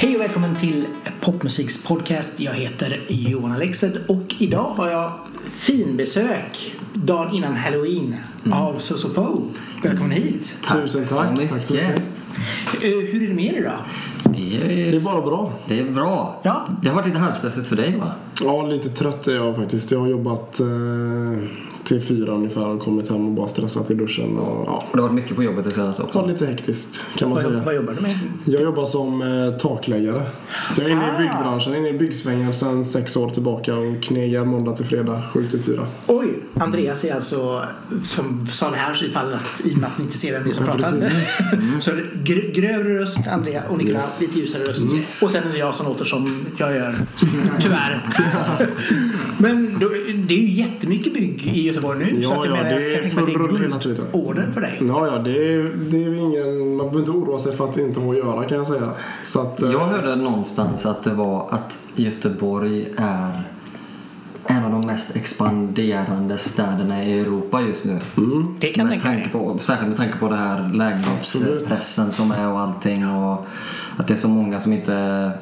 Hej och välkommen till Popmusiks podcast. Jag heter Johan Alexed och idag har jag finbesök dagen innan Halloween av Sosofo. Välkommen hit. Tusen så tack. Tack så mycket. Eh, Hur är det med er idag? Det är, Det är bara bra. det är bra. Ja. Det har varit lite halvstressigt för dig va? Ja, lite trött är jag faktiskt. Jag har jobbat eh, till fyra ungefär och kommit hem och bara stressat i duschen. Och, ja, det har varit mycket på jobbet det senaste ja, också. lite hektiskt kan man Vad, säga. vad jobbar du med? Jag jobbar som eh, takläggare. Så jag är inne Ah. i byggbranschen, inne i byggsvängen sedan sex år tillbaka och knegar måndag till fredag, sju till fyra. Oj, Andreas är alltså, som sa det här ifall att, i och med att ni inte ser vem det är som Ja, pratar. precis. Så gr- grövre röst, Andrea, och Nicola Yes. lite ljusare röst. Yes. Och sen är det jag som låter som jag gör, tyvärr. Men då, det är ju jättemycket bygg i Göteborg nu. så Ja, att jag ja, menar, det jag är kan tänka mig att det är guldorder för dig. Ja, ja, det är, det är ingen, man behöver inte oroa sig för att inte ha att göra kan jag säga. Så att, eh, Jag hörde någonstans att det var att Göteborg är en av de mest expanderande städerna i Europa just nu. Det kan jag med tänka mig. tanke på, särskilt med tanke på det här lägenhetspressen som är och allting. Och att det är så många som inte,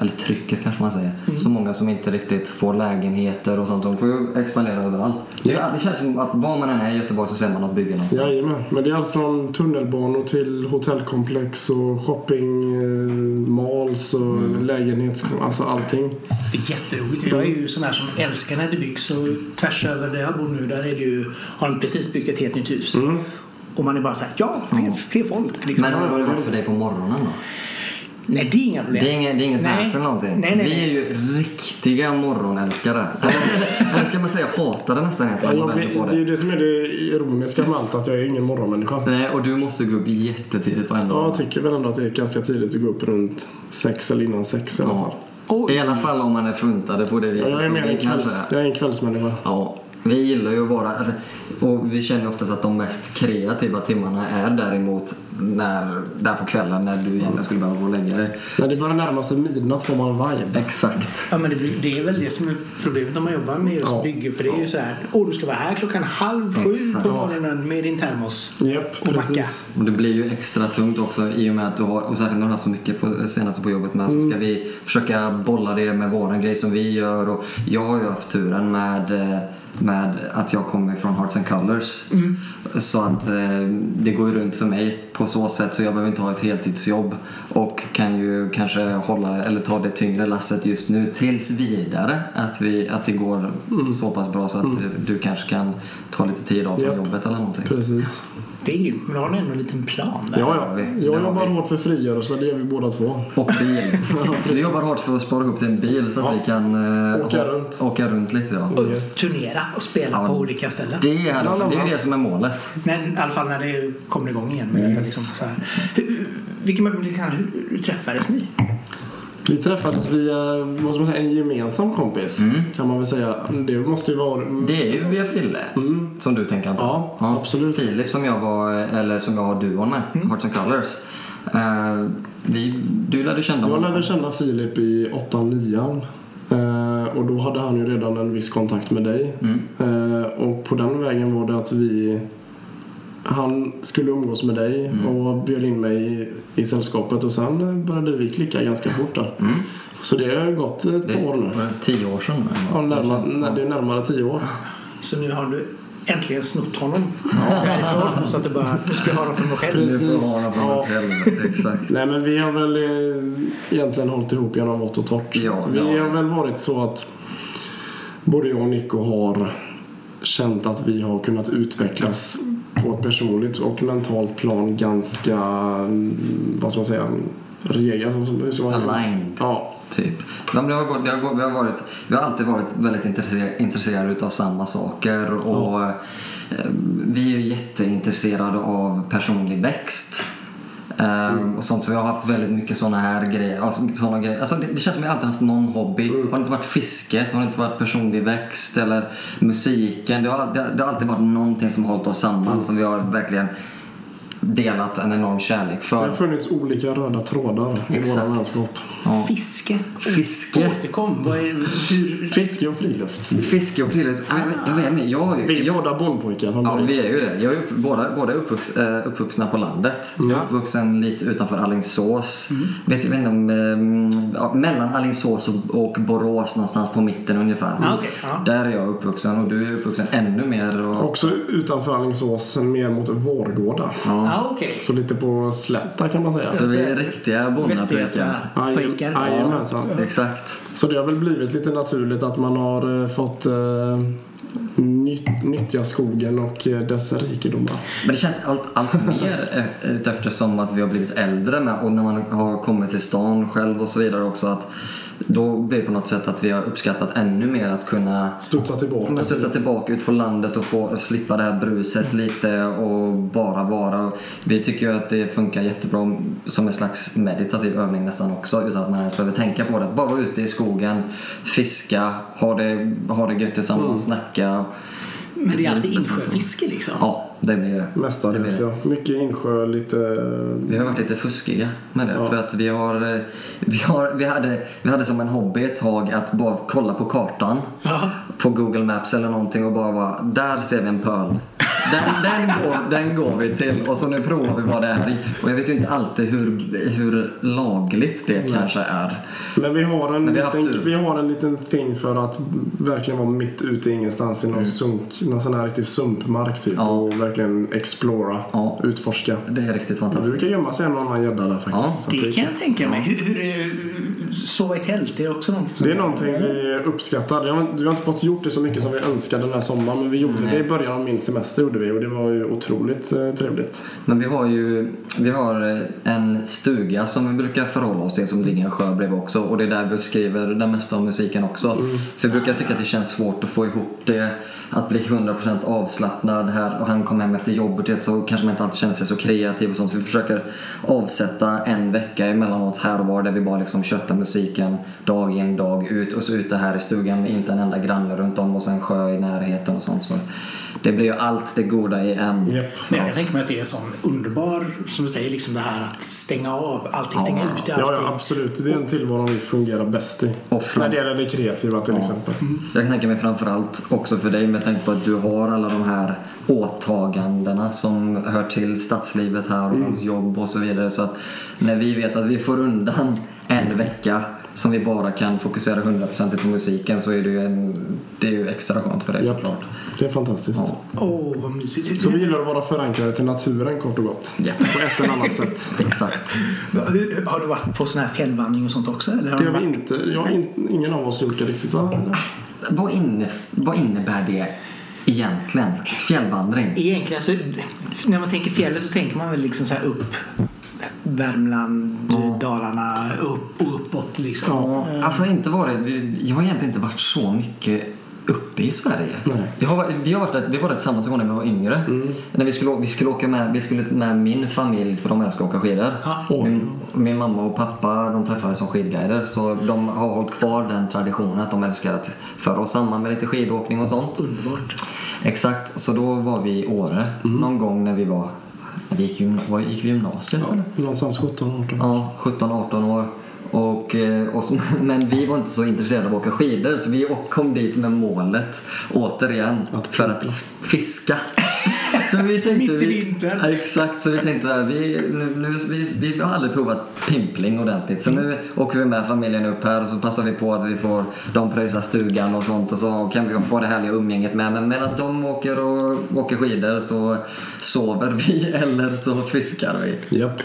eller trycket kanske man säger, Mm. så många som inte riktigt får lägenheter och sånt. De får ju expandera överallt. Det, är- det känns som att var man än är i Göteborg så ser man något bygge någonstans. Jajamän, men det är allt från tunnelbanor till hotellkomplex och shopping, eh, malls och Mm. lägenhets... Alltså allting. Det är jätteroligt. Jag är ju sån här som älskar när det byggs. Och tvärs över där jag bor nu, där är det ju, har de precis byggt ett helt nytt hus. Mm. Och man är bara såhär, ja, fler, fler folk. Liksom. Men hur har det varit för dig på morgonen då? Nej, det är inga problem. Det är inget, det är inget Nej. väsen eller någonting. Nej, nej, Vi är ju riktiga morgonälskare. Eller, ska man säga hatade nästan Ja, jag, man det, vänder på det är ju det. som är det ironiska med allt, att jag är ingen morgonmänniska. Nej, och du måste gå upp jättetidigt Ja, dag. jag tycker väl ändå att det är ganska tidigt att gå upp runt sex eller innan sex i alla fall. Ja. I alla fall om man är funtade på det Ja, viset jag är mer en, kanske kvälls, är. jag är en kvällsmänniska. Ja, vi gillar ju att vara... Alltså, och vi känner oftast att de mest kreativa timmarna är däremot när, där på kvällen när du egentligen skulle behöva gå och lägga dig. När det börjar närma sig midnatt får man vibe. Exakt. Ja, men det, det är väl det som är problemet när man jobbar med just Ja. bygge. För det är ju så här, åh du ska vara här klockan halv sju Exakt. på morgonen med din termos. Japp, Och macka. precis. Och det blir ju extra tungt också i och med att du har, och särskilt när du har så mycket på, senaste på jobbet med, så ska vi försöka bolla det med våran grej som vi gör och jag har ju haft turen med eh, med att jag kommer från Hearts and Colors. Så att eh, det går ju runt för mig på så sätt så jag behöver inte ha ett heltidsjobb och kan ju kanske hålla eller ta det tyngre lasset just nu tills vidare. Att, vi, att det går så pass bra så att du kanske kan ta lite tid av från Japp. jobbet eller någonting. Precis. Det är ju, men har ni ändå en liten plan där. Ja, ja. Jag har jobbar vi. hårt för frigörelse, det gör vi båda två. Och bil. Vi jobbar hårt för att spara ihop till en bil så att Ja. vi kan eh, Åka runt. åka runt lite. Ja. Och turnera och spela Ja. på olika ställen. Det, är, Bland det är det som är målet. Men i alla fall när det kommer igång igen. Med Yes. liksom, så här. Hur, vilken, hur, träffades ni? Vi träffades via vad man säga, en gemensam kompis Mm. kan man väl säga. Det måste ju vara... Det är ju via Fille. Som du tänker antar Ja, absolut. Filip som jag var, eller som jag har duon med, Hearts and Colors. Eh, vi, du lärde känna Jag honom. lärde känna Filip i 8-9 eh, och då hade han ju redan en viss kontakt med dig. Eh, och på den vägen var det att vi han skulle umgås med dig och bjöd in mig i, i sällskapet och sen började vi klicka ganska fort där. Så det har gått ett Det par år nu. tio år sedan. Ja, närmare, när det är närmare tio år. Så nu har du äntligen snott honom härifrån. Så att du bara, nu ska jag ha honom för mig själv. Nu får Precis. jag ha honom Ja. mig själv. Exakt. Nej men vi har väl eh, egentligen hållit ihop genom vått och torrt. Ja, vi ja. har väl varit så att både jag och Nico har känt att vi har kunnat utvecklas på ett personligt och mentalt plan ganska, mm, vad ska man säga, man Aligned. Ja, Typ. Men det har, gått- det har, gått- vi, har varit, vi har alltid varit väldigt intresserade, intresserade av samma saker. Och eh, Vi är jätteintresserade av personlig växt. Ehm, och sånt, så vi har haft väldigt mycket såna här grejer. Alltså, såna grejer. Alltså, det, det känns som att vi alltid haft någon hobby. Har det inte varit fisket, har det inte varit personlig växt eller musiken. Det har, det, det har alltid varit någonting som har hållit oss samman. Som vi har verkligen delat en enorm kärlek Det för. har funnits olika röda trådar i Exakt. våra vänskap. Ja. Fiske. Fiske. Återkom. Vad är, hur, Fiske och friluft. Fiske och frilufts... Jag, vet- jag vet inte, jag, Vi är jag, båda bondpojkar Ja, vi är ju det. Jag är upp, båda, båda är uppvux, eh, uppvuxna på landet. Jag är uppvuxen lite utanför Alingsås. Vet, jag vet inte om, ja, mellan Alingsås och, och Borås någonstans på mitten ungefär. Ah, okej, ja. Där är jag uppvuxen och du är uppvuxen ännu mer. Och, Också utanför Alingsås, mer mot Vårgårda. Ja, okej. Så lite på slätta kan man säga. så vi är riktiga bonnapojkar. Jajamensan. Exakt. Så det har väl blivit lite naturligt att man har eh, fått eh, nytt, nyttja skogen och eh, dess rikedomar. Men det känns allt, allt mer eh, ut eftersom att vi har blivit äldre med och när man har kommit till stan själv och så vidare också att då blir det på något sätt att vi har uppskattat ännu mer att kunna Studsa tillbaka. Studsa tillbaka ut på landet och få slippa det här bruset lite och bara vara. Vi tycker ju att det funkar jättebra som en slags meditativ övning nästan också utan att man ens behöver tänka på det. Bara vara ute i skogen, fiska, ha det, ha det gött tillsammans, snacka. Men det är alltid insjöfiske liksom. Ja, det blir det. Mestadels Det blir ja. Mycket insjö, lite... Vi har varit lite fuskiga med det. Ja. För att vi har, eh, vi har, vi hade, vi hade som en hobby ett tag att bara kolla på kartan. Ja. På Google Maps eller någonting och bara vara, där ser vi en pöl. Den, den, går, den går vi till och så nu provar vi vad det är i. Och jag vet ju inte alltid hur, hur lagligt det kanske är. Men vi har, en Men vi har haft liten, vi har en liten thing för att verkligen vara mitt ute i ingenstans i någon, sunk, någon sån här riktig sumpmark typ. Mm. Ja. Och verkligen explora, Ja. utforska. Det är riktigt Det fantastiskt. brukar gömma sig en annan gädda där faktiskt. Ja, Det kan jag tänka mig. Hur, hur är sova i tält? Är det också något som... Det är någonting vi uppskattar. Vi har, vi har inte fått gjort det så mycket som vi önskade den här sommaren men vi gjorde Nej. det i början av min semester gjorde vi och det var ju otroligt eh, trevligt. Men vi har ju vi har eh, en stuga som vi brukar förhålla oss till som ligger en sjö bredvid också och det är där vi skriver det mesta av musiken också. För vi brukar tycka att det känns svårt att få ihop det, att bli 100% avslappnad här och han kom hem efter jobbet så kanske man inte alltid känner sig så kreativ och sånt så vi försöker avsätta en vecka emellanåt här och var där vi bara liksom köttar musiken dag in dag ut och så ute här i stugan med inte en enda granne runt om och så en sjö i närheten och sånt. Så det blir ju allt det goda i en. Japp. Men jag tänker mig att det är en sån underbar, som du säger, liksom det här att stänga av allting, Ja. stänga Ja, allting. ja, absolut. Det är en tillvaro vi fungerar bäst i. Fram- När det gäller det kreativa till Ja. exempel. Jag kan tänka mig framförallt också för dig med tanke på att du har alla de här åtagandena som hör till stadslivet här och hans jobb och så vidare. Så att när vi vet att vi får undan en vecka som vi bara kan fokusera 100% på musiken så är det ju, en, det är ju extra skönt för dig Japp. såklart. Det är fantastiskt. Ja. Åh, vad mysigt. Så vi gillar att vara förankrade till naturen kort och gott. Ja. På ett eller annat sätt. Exakt. Har du varit på sån här fjällvandring och sånt också? Eller har Det har vi inte. Jag har in, ingen av oss gjort det riktigt va? Eller? Vad, inne, vad innebär det egentligen? Fjällvandring? Egentligen så, när man tänker fjället så tänker man väl liksom så här upp Värmland, Dalarna, upp och uppåt liksom. Ja, alltså inte varit, jag har egentligen inte varit så mycket uppe i Sverige. Nej. Vi, har, vi, har varit, vi var där tillsammans en gång när vi var yngre. När vi skulle, vi skulle åka med, vi skulle med min familj för de älskar att åka skidor. Ja. Min, min mamma och pappa de träffades som skidguider så de har hållit kvar den traditionen att de älskar att föra oss samman med lite skidåkning och sånt. Underbart. Exakt, så då var vi i Åre någon gång när vi var, vi gick, gymna, gick vi gymnasiet eller? Någonstans 17-18. Ja, 17-18 år. Och, eh, och så, men vi var inte så intresserade av att åka skidor så vi kom dit med målet återigen Att för att fiska. Så vi tänkte, Mitt i vi- vintern. Ja, exakt, så vi tänkte så här, vi, nu, nu, vi, vi har aldrig provat pimpling ordentligt så nu åker vi med familjen upp här och så passar vi på att vi får, de pröjsar stugan och sånt och så kan vi få det härliga umgänget med. Men medan de åker och åker skidor så sover vi eller så fiskar vi. Japp.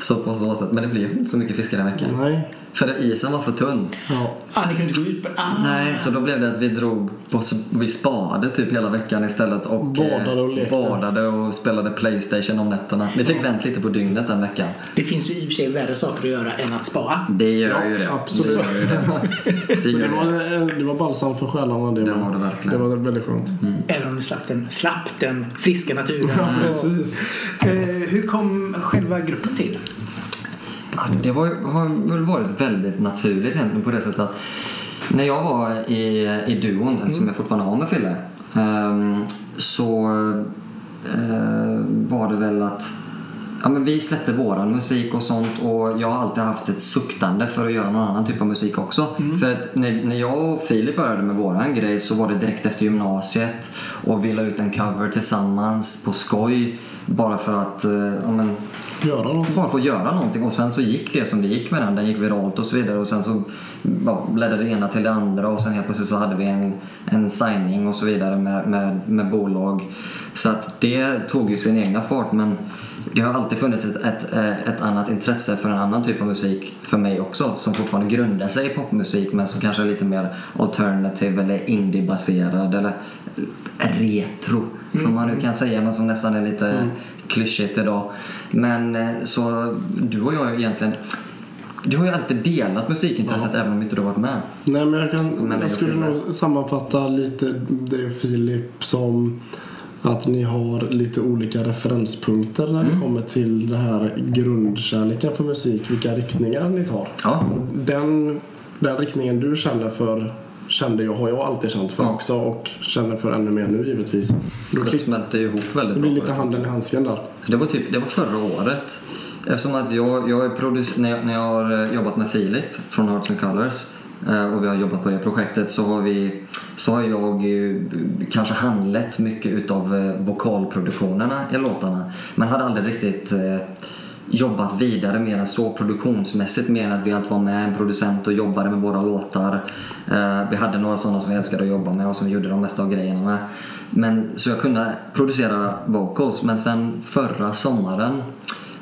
Så på så sätt. Men det blev inte så mycket fiskar den veckan. Nej. För isen var för tunn. Ja. Ah, ni kunde inte gå ut. Ah. Nej, så då blev det att vi drog på, vi spade typ hela veckan istället och Badade och eh, lekte. badade och spelade Playstation om nätterna. Vi fick vänt lite på dygnet den veckan. Det finns ju i och för sig värre saker att göra än att spa. Det gör Ja, ju det. absolut. Det gör ju det. Det det gör var, det. det var balsam för själarna det. Det var det verkligen. Det var väldigt skönt. Även om ni slapp den, slapp den friska naturen. Ja, precis. Eh, hur kom själva gruppen till? Alltså, det var, har väl varit väldigt naturligt egentligen på det sättet att när jag var i, i duon, som jag fortfarande har med Fille, ehm, så var det väl att Ja, men vi släppte våran musik och sånt och jag har alltid haft ett suktande för att göra någon annan typ av musik också. För att när, när jag och Filip började med våran grej så var det direkt efter gymnasiet och vi la ut en cover tillsammans på skoj bara för att eh, ja, men, Göra något. bara få göra någonting och sen så gick det som det gick med den. Den gick viralt och så vidare och sen så ja, ledde det ena till det andra och sen helt plötsligt så hade vi en, en signing och så vidare med, med, med bolag. Så att det tog ju sin egna fart men det har alltid funnits ett, ett, eh, ett annat intresse för en annan typ av musik för mig också som fortfarande grundar sig i popmusik men som kanske är lite mer alternative eller indie-baserad eller retro som man nu kan säga men som nästan är lite klyschigt idag. Men eh, så du och jag egentligen du har ju alltid delat musikintresset även om inte du har varit med. Nej, men jag, kan, Men jag skulle nog sammanfatta lite det Filip som att ni har lite olika referenspunkter när Mm. det kommer till den här grundkärleken för musik, vilka riktningar ni tar. Ja, Den, den riktningen du känner för kände jag, har jag alltid känt för Ja. också och känner för ännu mer nu givetvis. Då det ju ihop väldigt det bra. blir lite handen i handsken där. Det var, typ, det var förra året. Eftersom att jag, jag är produc- när, jag, när jag har eh, jobbat med Filip från Hearts and Colors Eh, och vi har jobbat på det projektet. Så har, vi, så har jag ju kanske handlett mycket utav eh, vokalproduktionerna i låtarna. Men hade aldrig riktigt jobbat vidare mer än så produktionsmässigt. Mer än att vi alltid var med en producent och jobbade med våra låtar. Vi hade några sådana som vi älskade att jobba med och som vi gjorde de mesta av grejerna med. Men, så jag kunde producera vocals. Men sen förra sommaren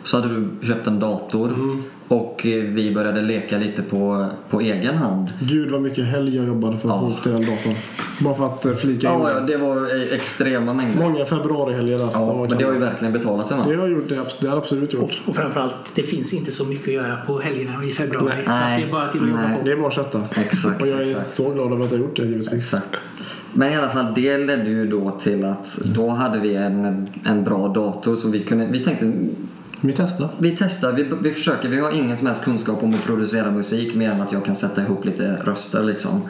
så hade du köpt en dator. Mm och eh, vi började leka lite på, på egen hand. Gud vad mycket helg jag jobbade för att Ja. få ihop till den datorn. Bara för att eh, flika in. Ja, ja, det var eh, extrema mängder. Många februarihelger där. Ja, men kan- det har ju verkligen betalat sig det har gjort det, det har absolut gjort. Och, och framförallt, det finns inte så mycket att göra på helgerna i februari. Nej. Så att det Nej. är bara till att jobba Nej. på. Det är bara att kötta. Exakt, Och jag är exakt. så glad över att jag har gjort det givetvis. Exakt. Men i alla fall, det ledde ju då till att då hade vi en, en bra dator så vi kunde, vi tänkte Vi testar. vi testar, vi, vi försöker, vi har ingen som helst kunskap om att producera musik mer än att jag kan sätta ihop lite röster liksom.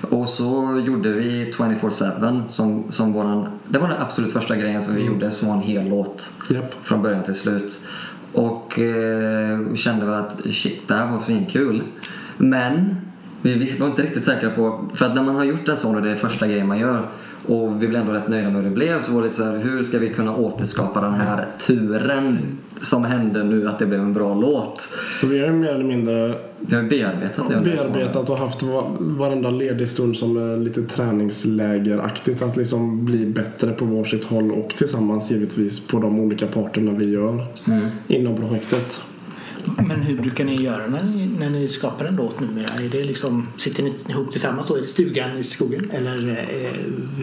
Och så gjorde vi 24-7 som, som våran, det var den absolut första grejen som vi gjorde som var en hel låt. Japp. Från början till slut. Och eh, vi kände väl att shit, det här var svinkul. Men vi, vi var inte riktigt säkra på, för att när man har gjort en sån och det är första grejen man gör och vi blev ändå rätt nöjda med hur det blev så var det lite så här, hur ska vi kunna återskapa den här turen som hände nu att det blev en bra låt? Så vi har ju mer eller mindre Vi har bearbetat det bearbetat och haft va- varenda ledig stund som lite träningslägeraktigt. Att liksom bli bättre på varsitt håll och tillsammans givetvis på de olika parterna vi gör Mm. inom projektet. Men hur brukar ni göra när ni, när ni skapar en låt numera? Är det liksom, sitter ni ihop tillsammans då i stugan i skogen? Eller eh,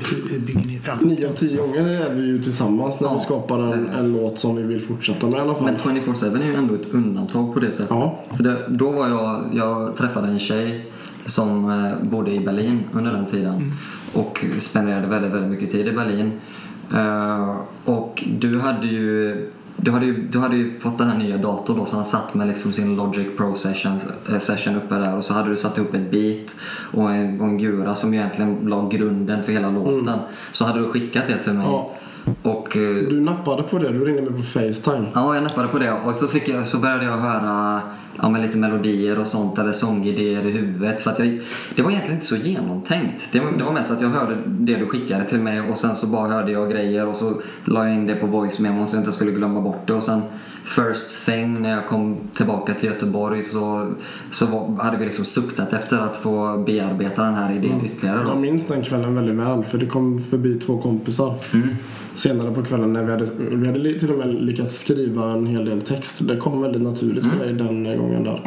hur, hur bygger ni fram? Nio av tio gånger är vi ju tillsammans när Ja. vi skapar en, en låt som vi vill fortsätta med i alla fall. Men 24-7 är ju ändå ett undantag på det sättet. Ja. För det, då var jag, jag träffade en tjej som eh, bodde i Berlin under den tiden och spenderade väldigt, väldigt mycket tid i Berlin. Eh, och du hade ju du hade, ju, du hade ju fått den här nya datorn då så han satt med liksom sin Logic Pro session, eh, session uppe där och så hade du satt ihop ett beat och en, och en gura som egentligen la grunden för hela låten. Så hade du skickat det till mig. Ja. Och eh, Du nappade på det, du ringde mig på Facetime. Ja, jag nappade på det och så, fick jag, så började jag höra ja, men lite melodier och sånt eller sångidéer i huvudet. För att jag, det var egentligen inte så genomtänkt. Det var, det var mest att jag hörde det du skickade till mig och sen så bara hörde jag grejer och så la jag in det på voice memo så jag inte skulle glömma bort det. Och sen first thing när jag kom tillbaka till Göteborg så, så var, hade vi liksom suktat efter att få bearbeta den här idén ytterligare. Då. Jag minns den kvällen väldigt väl för det kom förbi två kompisar Mm. Senare på kvällen när vi hade, vi hade till och med lyckats skriva en hel del text. Det kom väldigt naturligt för mig den gången där.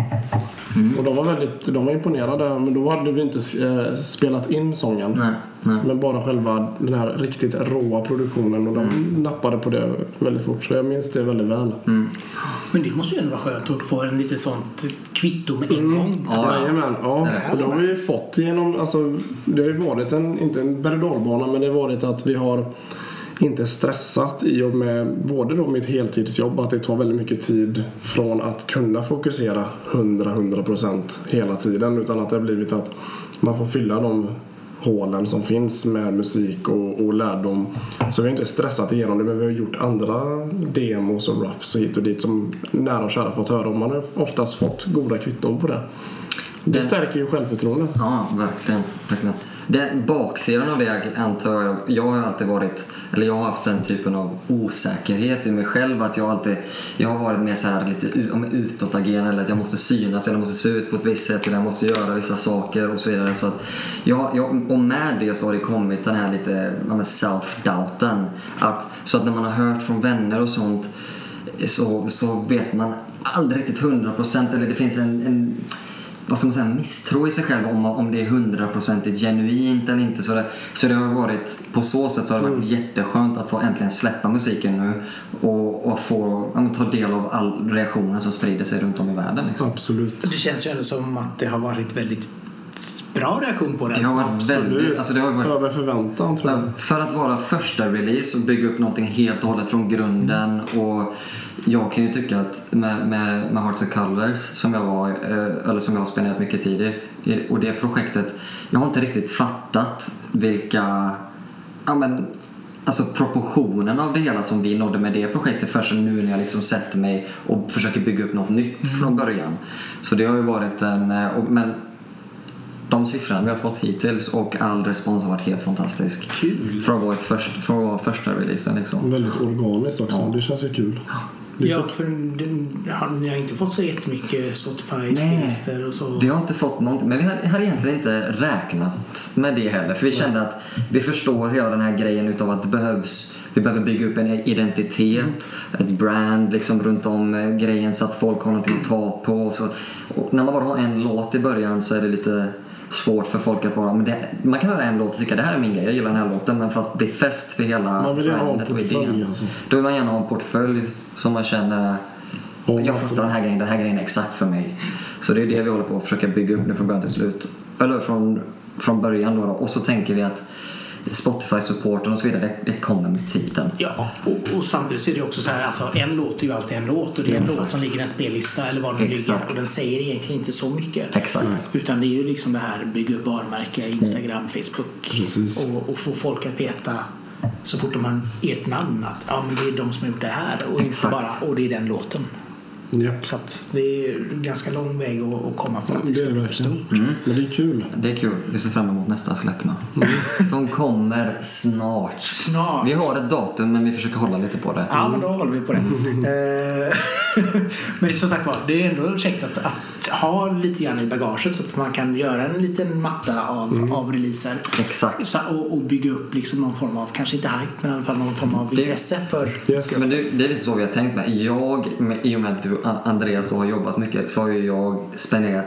Och de var väldigt de var imponerade men då hade vi inte eh, spelat in sången. Nej, nej. Men bara själva den här riktigt råa produktionen och de nappade på det väldigt fort. Så jag minns det väldigt väl. Mm. Men det måste ju ändå vara skönt att få en lite sånt kvitto med en gång. Ja, ja. Jajamän, ja. Och det har vi fått genom, alltså, det har ju varit en, inte en berg men det har varit att vi har inte stressat i och med både då mitt heltidsjobb, att det tar väldigt mycket tid från att kunna fokusera 100-100% hela tiden utan att det har blivit att man får fylla de hålen som finns med musik och, och lärdom. Så vi har inte stressat igenom det men vi har gjort andra demos och roughs och hit och dit som nära och kära fått höra och man har oftast fått goda kvitton på det. Det Det- stärker ju självförtroendet. Ja, verkligen. verkligen. Det, baksidan av det antar jag, jag har alltid varit, eller jag har haft den typen av osäkerhet i mig själv att jag alltid, jag har varit mer så här lite utåtagerande eller att jag måste synas eller måste se ut på ett visst sätt eller jag måste göra vissa saker och så vidare. Så att jag, jag, och med det så har det kommit den här lite men self-doubten. Att, så att när man har hört från vänner och sånt så, så vet man aldrig riktigt 100% eller det finns en, en vad ska man säga, misstro i sig själv om, om det är hundraprocentigt genuint eller inte. Så det, så det har varit, på så sätt så har det varit jätteskönt att få äntligen släppa musiken nu och, och få ja, men ta del av all reaktionen som sprider sig runt om i världen. Liksom. Absolut. Det känns ju ändå som att det har varit väldigt bra reaktion på den. Det har varit väldigt, alltså det har varit Över förväntan tror jag. För att vara första release och bygga upp någonting helt och hållet från grunden. Och jag kan ju tycka att med, med, med Hearts and Colors som jag var, eh, eller som jag har spenderat mycket tid i, och det projektet, jag har inte riktigt fattat vilka, ja men, alltså proportionen av det hela som vi nådde med det projektet förrän nu när jag liksom sätter mig och försöker bygga upp något nytt från början. Så det har ju varit en, eh, och, men de siffrorna vi har fått hittills och all respons har varit helt fantastisk. Kul. Från vår, först, från vår första releasen liksom. Väldigt organiskt också. Ja. Det känns ju kul. Det är Ja, för ni har inte fått så jättemycket Spotify-spellistor och så. Vi har inte fått någonting, men vi har, har egentligen inte räknat med det heller. För vi kände att vi förstår hela den här grejen utav att det behövs, vi behöver bygga upp en identitet, ett brand liksom runt om eh, grejen så att folk har någonting att ta på. Och så, och när man bara har en låt i början så är det lite svårt för folk att vara, men det, man kan höra en låt och tycka det här är min grej, jag gillar den här låten, men för att bli fäst för hela Man vill ha en portfölj, idén. alltså. Då vill man gärna ha en portfölj som man känner Och jag att- fattar den här grejen, den här grejen är exakt för mig. Så det är det vi håller på att försöka bygga upp nu från början till slut. Eller från, från början då. Och så tänker vi att Spotify-supporten och så vidare, det, det kommer med tiden. Ja, och, och samtidigt så är det också så här, alltså en låt är ju alltid en låt och det är en Exakt. låt som ligger i en spellista eller var den Exakt. ligger och den säger egentligen inte så mycket. Exakt. Utan det är ju liksom det här bygga upp varumärke, Instagram, Facebook Precis. och, och få folk att veta så fort de har ert namn att ja, men det är de som har gjort det här och inte Exakt. bara och det är den låten. Japp. Så att det är en ganska lång väg att, komma för att det Det ska är bli stort. Men det är kul. Det är kul. Vi ser fram emot nästa släpp nu. Som kommer snart. Snart. Vi har ett datum men vi försöker hålla lite på det. Ja, men då håller vi på det. Eh, men det är som sagt var, det är ändå käckt att, att ha lite grann i bagaget så att man kan göra en liten matta av, av releaser. Exakt. Så, och, och bygga upp liksom någon form av, kanske inte hype, men i alla fall någon form av Det- intresse för... Yes. Men det, det är lite så vi har tänkt med. Jag, med, i och med att du Andreas då har jobbat mycket så har ju jag spenderat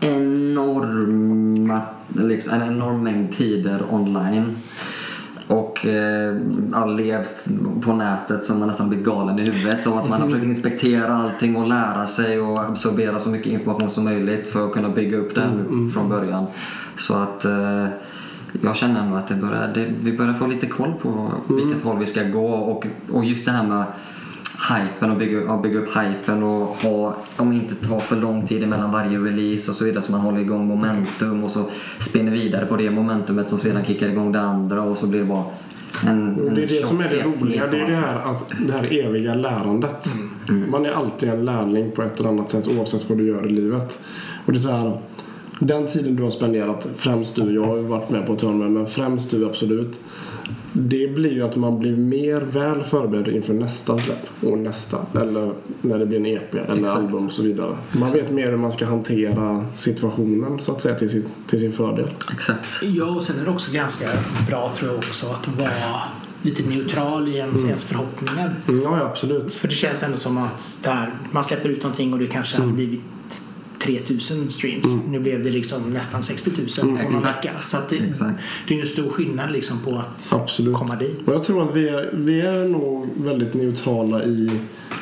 enorma, liksom, en enorm mängd tider online. Och eh, har levt på nätet så man nästan blir galen i huvudet. Och att man har försökt inspektera allting och lära sig och absorbera så mycket information som möjligt för att kunna bygga upp det här från början. Så att eh, jag känner nog att det börjar, det, vi börjar få lite koll på vilket håll vi ska gå och, och just det här med hypen och bygga, bygga upp hypen och ha, om inte ta för lång tid emellan varje release och så vidare så man håller igång momentum och så spinner vidare på det momentumet som sedan kickar igång det andra och så blir det bara en, en Det är det som är det roliga. Det är det här, att, det här eviga lärandet. Mm. Man är alltid en lärling på ett eller annat sätt oavsett vad du gör i livet. Och det är så här, den tiden du har spenderat, främst du, jag har ju varit med på med, men främst du absolut. Det blir ju att man blir mer väl förberedd inför nästa släpp och nästa. Eller när det blir en EP eller Exakt. album och så vidare. Man vet mer hur man ska hantera situationen så att säga till sin, till sin fördel. Exakt. Ja, och sen är det också ganska bra tror jag också att vara lite neutral i ens, ens förhoppningar. Mm, Ja, ja, absolut. För det känns ändå som att där, man släpper ut någonting och det kanske hade blivit 3000 streams. Nu blev det liksom nästan 60 000 på någon vecka. Så att det, det är ju en stor skillnad liksom på att Absolut. komma dit. Och jag tror att vi är, vi är nog väldigt neutrala i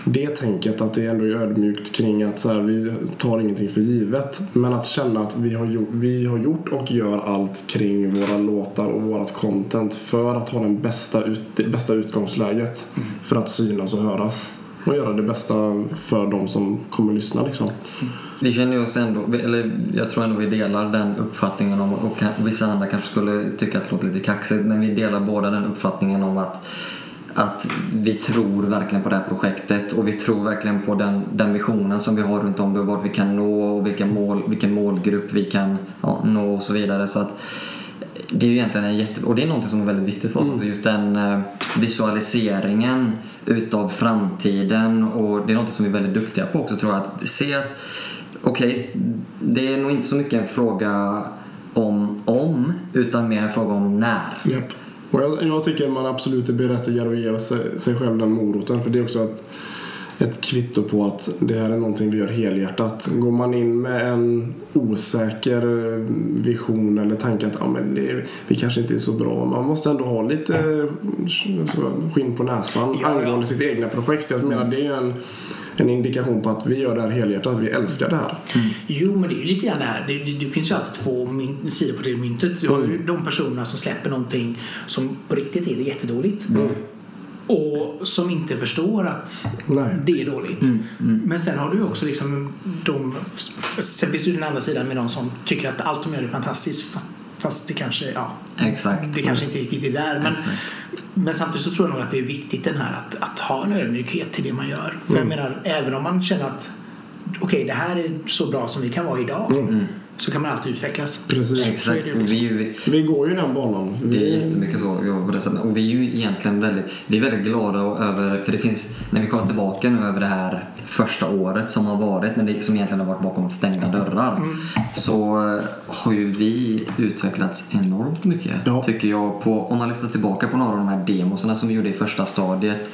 det tänket att det ändå är ödmjukt kring att så här, vi tar ingenting för givet. Men att känna att vi har, gjort, vi har gjort och gör allt kring våra låtar och vårat content för att ha den bästa, ut, det bästa utgångsläget för att synas och höras. Och göra det bästa för de som kommer lyssna liksom. Vi känner ju oss ändå, eller jag tror ändå vi delar den uppfattningen om, och vissa andra kanske skulle tycka att det låter lite kaxigt, men vi delar båda den uppfattningen om att att vi tror verkligen på det här projektet och vi tror verkligen på den, den visionen som vi har runt om det och vart vi kan nå och vilka mål, vilken målgrupp vi kan ja, nå och så vidare. Så att det är ju egentligen en jätte... Och det är något som är väldigt viktigt för oss också. Just den eh, visualiseringen utav framtiden och det är något som vi är väldigt duktiga på också tror jag. Att se att okej, det är nog inte så mycket en fråga om om utan mer en fråga om när. Yep. Och jag, jag tycker man absolut är berättigad att ge sig, sig själv den moroten. För det är också att ett kvitto på att det här är någonting vi gör helhjärtat. Går man in med en osäker vision eller tanke att ja, men det, vi kanske inte är så bra. Man måste ändå ha lite så, skinn på näsan Ja, angående sitt egna projekt. Jag menar, det är en, en indikation på att vi gör det här helhjärtat. Vi älskar det här. Jo, men det är ju lite grann det här. Det, det, det finns ju alltid två mynt, sidor på det myntet. Du har ju de personerna som släpper någonting som på riktigt är jättedåligt. Och som inte förstår att Nej. det är dåligt. Men sen har du också liksom de... Sen finns ju den andra sidan med de som tycker att allt de gör är fantastiskt. fa- Fast det kanske, ja, Exakt. det kanske inte riktigt är där. Men, Exakt. men samtidigt så tror jag nog att det är viktigt den här att, att ha en ödmjukhet till det man gör. För jag menar, även om man känner att okej, det här är så bra som vi kan vara idag. Så kan man alltid utvecklas. Precis. Så Exakt. vi, ju- Vi går ju den banan. Det är Vi, jättemycket så vi jobbar på det sättet. Och vi är ju egentligen väldigt, vi är väldigt glada över, för det finns, när vi kollar tillbaka nu över det här första året som har varit, när det, som egentligen har varit bakom stängda dörrar, så eh, har ju vi utvecklats enormt mycket. Ja. Tycker jag, på, om man lyssnar tillbaka på några av de här demosarna som vi gjorde i första stadiet.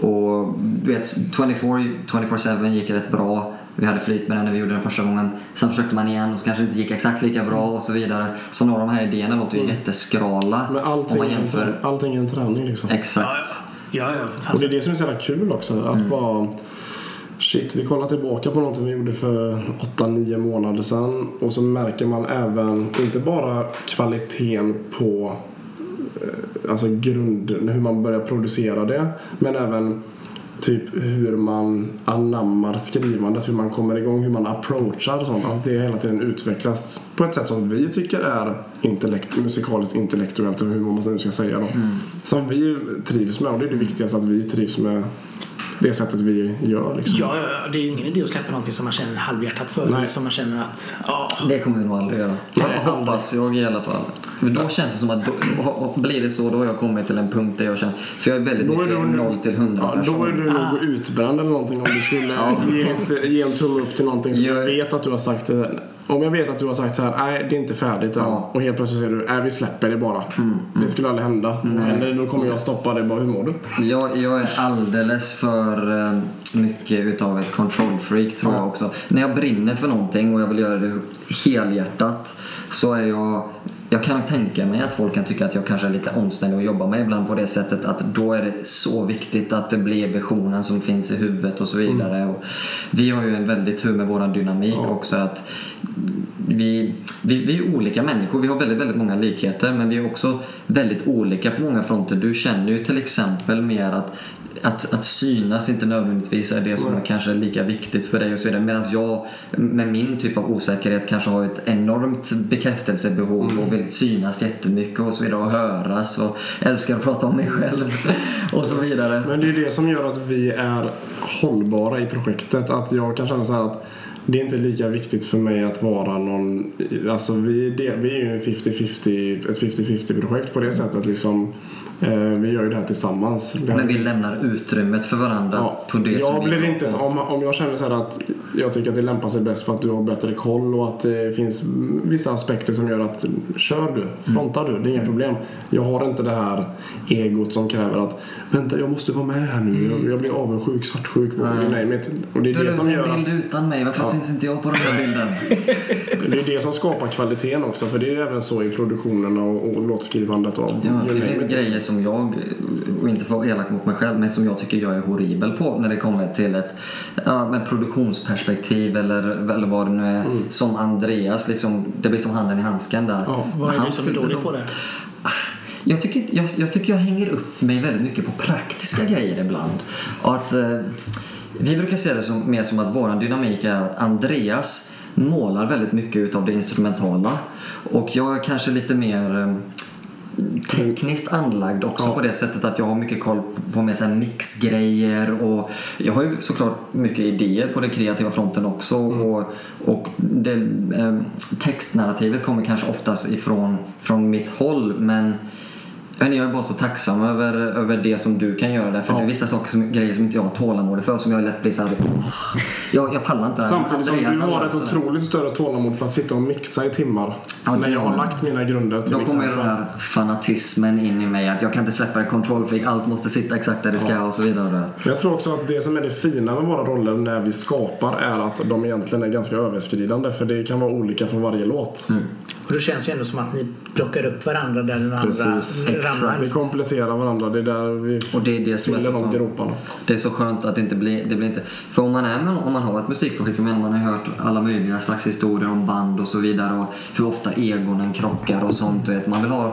Och du vet, 24 24-7 gick rätt bra. Vi hade flyt med den när vi gjorde den första gången. Sen försökte man igen och så kanske det inte gick exakt lika bra och så vidare. Så några av de här idéerna låter ju jätteskrala men allting, om man är en jämför. allting är en träning liksom. Exakt. ja. ja, ja Och det är det som är så jävla kul också. Att Mm. bara... Shit, vi kollar tillbaka på någonting vi gjorde för 8-9 månader sedan och så märker man även, inte bara kvaliteten på eh, alltså grund, hur man börjar producera det, men även typ hur man anammar skrivandet, hur man kommer igång, hur man approachar och sånt. Att det hela tiden utvecklas på ett sätt som vi tycker är intellekt, musikaliskt intellektuellt, eller hur man nu ska säga då. Som vi trivs med och det är det viktigaste att vi trivs med det sättet vi gör liksom. Ja, ja, ja, det är ju ingen idé att släppa någonting som man känner halvhjärtat för. Nej. Som man känner att, ja, Det kommer vi nog aldrig göra. Nej, Hoppas jag i alla fall. Men då känns det som att då, blir det så då har jag kommit till en punkt där jag känner, för jag är väldigt är mycket du- 0 till 100 Ja, då är du nog utbränd eller någonting om du skulle ge, ett, ge en tumme upp till någonting som Jag- jag vet att du har sagt. Om jag vet att du har sagt så här, nej det är inte färdigt än. Ja. Mm, Och helt plötsligt säger du, nej vi släpper det bara. Det skulle aldrig hända. Eller då kommer jag stoppa det bara, hur mår du? Jag, jag är alldeles för eh, mycket utav ett control freak tror jag också. När jag brinner för någonting och jag vill göra det helhjärtat så är jag jag kan tänka mig att folk kan tycka att jag kanske är lite omständig att jobba med ibland på det sättet att då är det så viktigt att det blir visionen som finns i huvudet och så vidare. Och vi har ju en väldigt tur med vår dynamik också att vi, vi, vi är olika människor. Vi har väldigt, väldigt många likheter men vi är också väldigt olika på många fronter. Du känner ju till exempel mer att att, att synas inte nödvändigtvis är det som är kanske lika viktigt för dig och så vidare. Medan jag med min typ av osäkerhet kanske har ett enormt bekräftelsebehov och vill synas jättemycket och så vidare och höras och älskar att prata om mig själv och så vidare. Men det är det som gör att vi är hållbara i projektet. Att jag kan känna så här att det är inte lika viktigt för mig att vara någon... Alltså vi, det, vi är ju en 50-50, ett 50-50 projekt på det sättet liksom. Eh, vi gör ju det här tillsammans. Men vi lämnar utrymmet för varandra på det jag blir inte, på. om, om jag känner så här att jag tycker att det lämpar sig bäst för att du har bättre koll och att det finns vissa aspekter som gör att kör du, frontar du, det är inga problem. Jag har inte det här egot som kräver att vänta jag måste vara med här nu, jag, jag blir avundsjuk, svartsjuk, vad Nej. name it. Och det är Du det som en gör att bild utan mig, varför Ja. syns inte jag på den här bilden? det är det som skapar kvaliteten också för det är även så i produktionen och, och låtskrivandet och Ja, det finns grejer som jag, och inte för att vara elak mot mig själv, men som jag tycker jag är horribel på när det kommer till ett ja, med produktionsperspektiv eller, eller vad det nu är. Som Andreas, liksom, det blir som handen i handsken där. Ja, vad är Han du som är fyller dålig dem. på det? Jag tycker, jag, jag tycker jag hänger upp mig väldigt mycket på praktiska grejer ibland. Och att, eh, vi brukar se det som, mer som att vår dynamik är att Andreas målar väldigt mycket utav det instrumentala. Och jag är kanske lite mer eh, tekniskt anlagd också Ja. på det sättet att jag har mycket koll på med så mixgrejer och jag har ju såklart mycket idéer på den kreativa fronten också och, och det, eh, textnarrativet kommer kanske oftast ifrån från mitt håll men inte, jag är bara så tacksam över, över det som du kan göra där för Ja. det är vissa saker som, grejer som inte jag har tålamod för som jag lätt blir såhär jag, jag pallar inte det här. Samtidigt som Andreas, du har ett otroligt större tålamod för att sitta och mixa i timmar. Ja, när jag har det- lagt mina grunder till Då kommer ju den här fanatismen in i mig att jag kan inte släppa det kontrollfreak, allt måste sitta exakt där det ska och så vidare. Men Jag tror också att det som är det fina med våra roller när vi skapar är att de egentligen är ganska överskridande för det kan vara olika från varje låt. Mm. Och det känns ju ändå som att ni plockar upp varandra där den andra Precis. ramlar. Vi kompletterar varandra, det är där vi Och det är det som är så de skönt. groparna. Det är så skönt att det inte blir, det blir inte... För om man, är om man har ett musikprojekt, man har hört alla möjliga slags historier om band och så vidare och hur ofta egonen krockar och sånt. Vet. Man vill ha,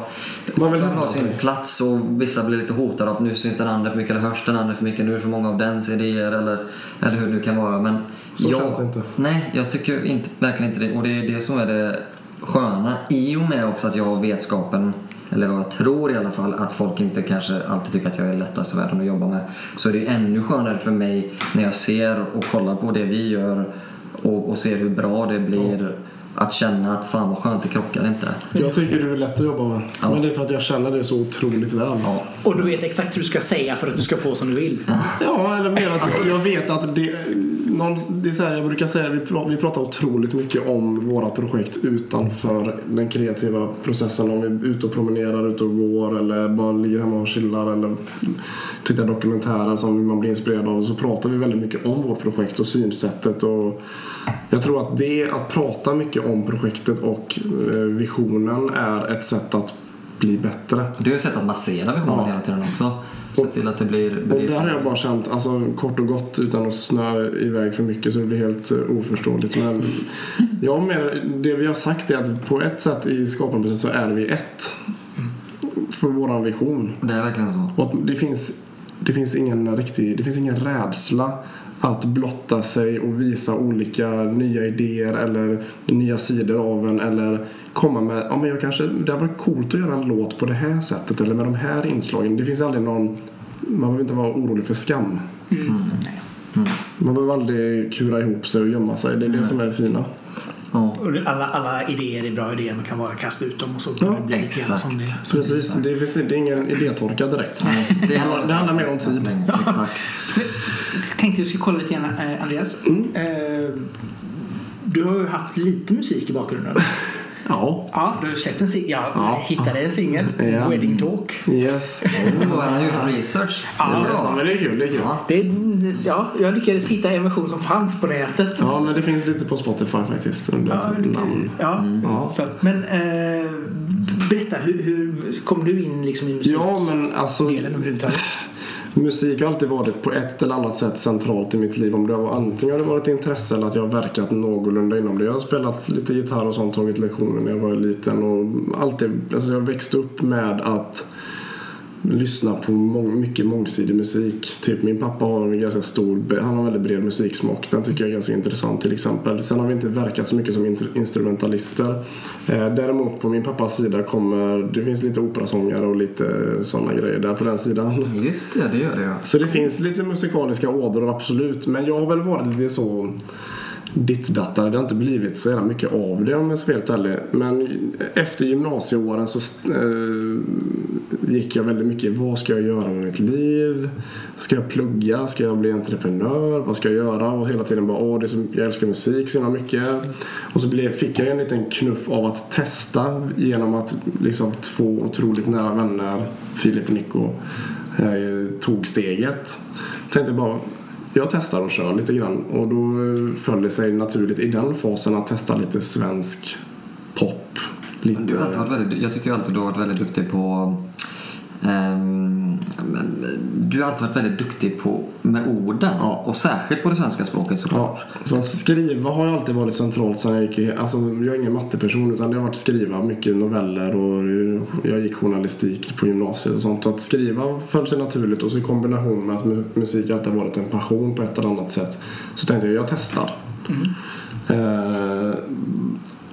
Man vill ha sin plats och vissa blir lite hotade av att nu syns den andra för mycket eller hörs den andra för mycket, nu är det för många av dens idéer eller, eller hur det nu kan vara. Men Så jag, känns det inte. Nej, jag tycker inte, verkligen inte det. Och det är det som är det sköna i och med också att jag har vetskapen eller vad jag tror i alla fall, att folk inte kanske alltid tycker att jag är lättast i världen att jobba med. Så är det ännu skönare för mig när jag ser och kollar på det vi gör och, och ser hur bra det blir att känna att fan vad skönt, det krockar inte. Jag tycker du är lätt att jobba med. Ja. Men det är för att jag känner det så otroligt väl. Ja, Och du vet exakt hur du ska säga för att du ska få som du vill. Ja, eller mer att jag vet att det, någon, det är så här, jag brukar säga vi pratar, vi pratar otroligt mycket om våra projekt utanför den kreativa processen. Om vi är ute och promenerar, ute och går eller bara ligger hemma och chillar eller tittar dokumentärer som man blir inspirerad av. Så pratar vi väldigt mycket om vårt projekt och synsättet. Och jag tror att det, att prata mycket om projektet och eh, visionen är ett sätt att bli bättre. du har ju sett att massera visionen Ja. hela tiden också. Se till att det blir... Och blir där så- har jag bara känt, alltså kort och gott utan att snöa iväg för mycket så det blir helt eh, oförståeligt. Men jag menar, det vi har sagt är att på ett sätt i skapandeprocessen så är vi ett. För våran vision. Det är verkligen så. Och det finns, det finns ingen riktig, det finns ingen rädsla att blotta sig och visa olika nya idéer eller nya sidor av en eller komma med, ja men jag kanske, det hade varit coolt att göra en låt på det här sättet eller med de här inslagen. Det finns aldrig någon, man behöver inte vara orolig för skam. Man behöver aldrig kura ihop sig och gömma sig. Det är det som är det fina. Ja. Alla, alla idéer är bra idéer, man kan bara kasta ut dem och så Ja, det exakt. som det, som Precis, det, finns, det är ingen idétorka direkt. Nej, Det handlar- det handlar mer om tid. Exakt. Jag tänkte vi skulle kolla lite grann, eh, Andreas. Eh, du har ju haft lite musik i bakgrunden. Ja, Ja, du har släppt en singel. Jag Ja. hittade en singel. Ja. Wedding Talk. yes. Oh, han har gjort research. Ja, Det är Ja, men det är kul, det är kul. Ja. Det, är- ja, jag lyckades hitta en version som fanns på nätet. Ja, men det finns lite på Spotify faktiskt under Ja, namn. ja. Ja. Så, men eh, berätta, hur, hur kom du in liksom i musikdelen Ja, men alltså överhuvudtaget? Musik har alltid varit på ett eller annat sätt centralt i mitt liv. Om det har antingen har det varit intresse eller att jag har verkat någorlunda inom det. Jag har spelat lite gitarr och sånt, tagit lektioner när jag var liten och alltid, alltså jag växte upp med att lyssna på mång, mycket mångsidig musik. Typ min pappa har en ganska stor, han har väldigt bred musiksmak. Den tycker jag är ganska intressant till exempel. Sen har vi inte verkat så mycket som in- instrumentalister. Eh, däremot på min pappas sida kommer, det finns lite operasångare och lite sådana grejer där på den sidan. Just det, det gör det ja. Så det finns lite musikaliska ådror absolut. Men jag har väl varit lite så dittdattare. Det har inte blivit så jävla mycket av det om jag ska vara helt ärlig. Men efter gymnasieåren så eh, gick jag väldigt mycket vad ska jag göra med mitt liv? Ska jag plugga? Ska jag bli entreprenör? Vad ska jag göra? Och hela tiden bara åh, det är så, jag älskar musik så himla mycket. Och så blev, fick jag en liten knuff av att testa genom att liksom två otroligt nära vänner, Filip och Nico, eh, tog steget. Tänkte bara jag testar och kör lite grann och då eh, föll det sig naturligt i den fasen att testa lite svensk pop. Lite... Du har alltid varit väldigt, jag tycker alltid du har varit väldigt duktig på um du har alltid varit väldigt duktig på med orden. Ja. Och särskilt på det svenska språket såklart. Ja, så skriva har ju alltid varit centralt sen jag gick alltså jag är ingen matteperson utan det har varit skriva mycket noveller och jag gick journalistik på gymnasiet och sånt. Så att skriva föll sig naturligt och så i kombination med att mu- musik alltid har varit en passion på ett eller annat sätt så tänkte jag jag testar. Eh,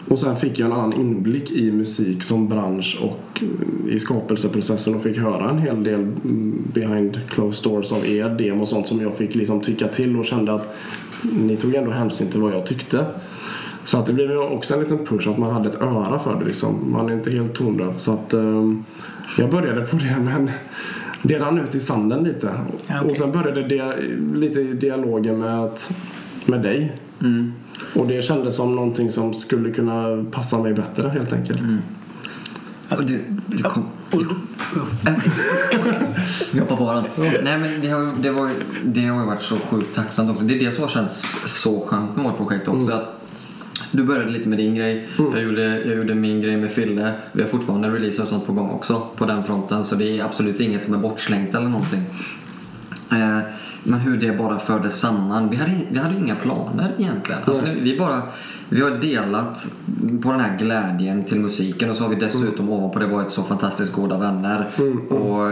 och sen fick jag en annan inblick i musik som bransch och i skapelseprocessen och fick höra en hel del mm, behind closed doors av er demo och sånt som jag fick liksom tycka till och kände att ni tog ändå hänsyn till vad jag tyckte. Så att det blev ju också en liten push att man hade ett öra för det liksom. Man är inte helt tondöv. Så att eh, jag började på det men det rann ut i sanden lite. Okej. Och sen började det lite i dialogen med, att, med dig. Mm. Och det kändes som någonting som skulle kunna passa mig bättre helt enkelt. Och det, det kom, Vi hoppar på den. Nej, men det har, ju- det, var, det har ju varit så sjukt tacksamt också. Det är det som har känts så skönt med vårt projekt också. Att du började lite med din grej. Jag, gjorde, jag gjorde min grej med Fille. Vi har fortfarande release och sånt på gång också på den fronten. Så det är absolut inget som är bortslängt eller någonting. Eh, men hur det bara fördes samman. Vi hade, vi hade inga planer egentligen. Alltså, vi, bara, vi har delat på den här glädjen till musiken och så har vi dessutom ovanpå det varit så fantastiskt goda vänner. Och,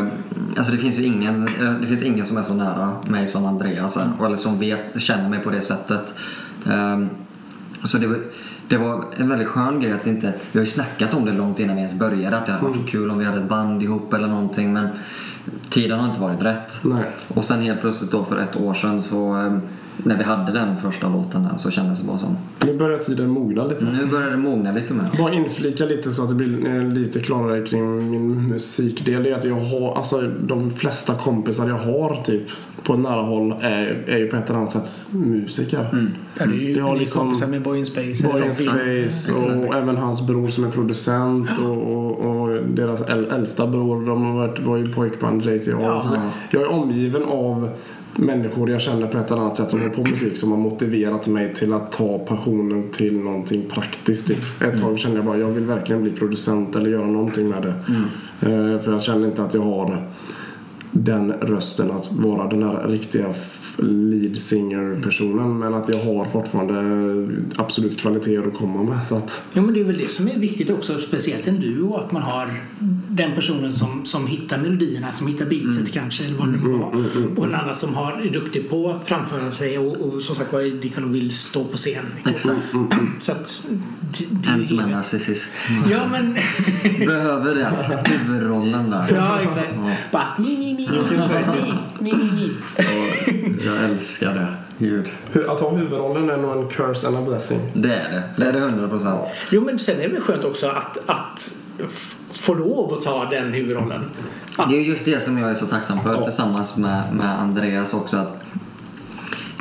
alltså, det, finns ju ingen, eh, det finns ingen som är så nära mig som Andreas är, eller som vet, känner mig på det sättet. Ehm, så det var, det var en väldigt skön grej att inte... Vi har ju snackat om det långt innan vi ens började. Att det hade varit så kul om vi hade ett band ihop eller någonting. Men tiden har inte varit rätt. Nej. Och sen helt plötsligt då för ett år sedan så... När vi hade den första låten där så kändes det bara som... Nu börjar tiden mogna lite. Nu börjar det mogna lite mer. Bara inflika lite så att det blir eh, lite klarare kring min musikdel. Det är att jag har, alltså de flesta kompisar jag har typ på nära håll är, är ju på ett eller annat sätt musiker. ja, det är ju Det har liksom- kompisar med Boy in Space. Boy in. Space och även hans bror som är producent och, och, och deras äl- äldsta bror de har varit, var ju pojkband JTR. Ja. Jag är omgiven av människor jag känner på ett eller annat sätt som är på musik som har motiverat mig till att ta passionen till någonting praktiskt. Typ. Ett tag kände jag bara jag vill verkligen bli producent eller göra någonting med det. Eh, För jag känner inte att jag har den rösten att vara den här riktiga lead singer personen men att jag har fortfarande absolut kvaliteter att komma med så att Jo, men det är väl det som är viktigt också, speciellt en duo, att man har den personen som, som hittar melodierna, som hittar beatset kanske, eller vad det nu var. Och en annan som har, är duktig på att framföra sig och, och som sagt var fall vill stå på scen. Exakt. Så att... Det, det En som är narcissist. Ja, men... Behöver den huvudrollen där. ja, exakt. Bara ni, ni, ni, ni, ni, ni, ni, ni. Och jag älskar det. Hur- att ha huvudrollen är nog en curse and a blessing. Det är det. Det är det 100 procent. Jo, men sen är det väl skönt också att, att få lov att ta den huvudrollen. Det är just det som jag är så tacksam för tillsammans med, med Andreas också. Att,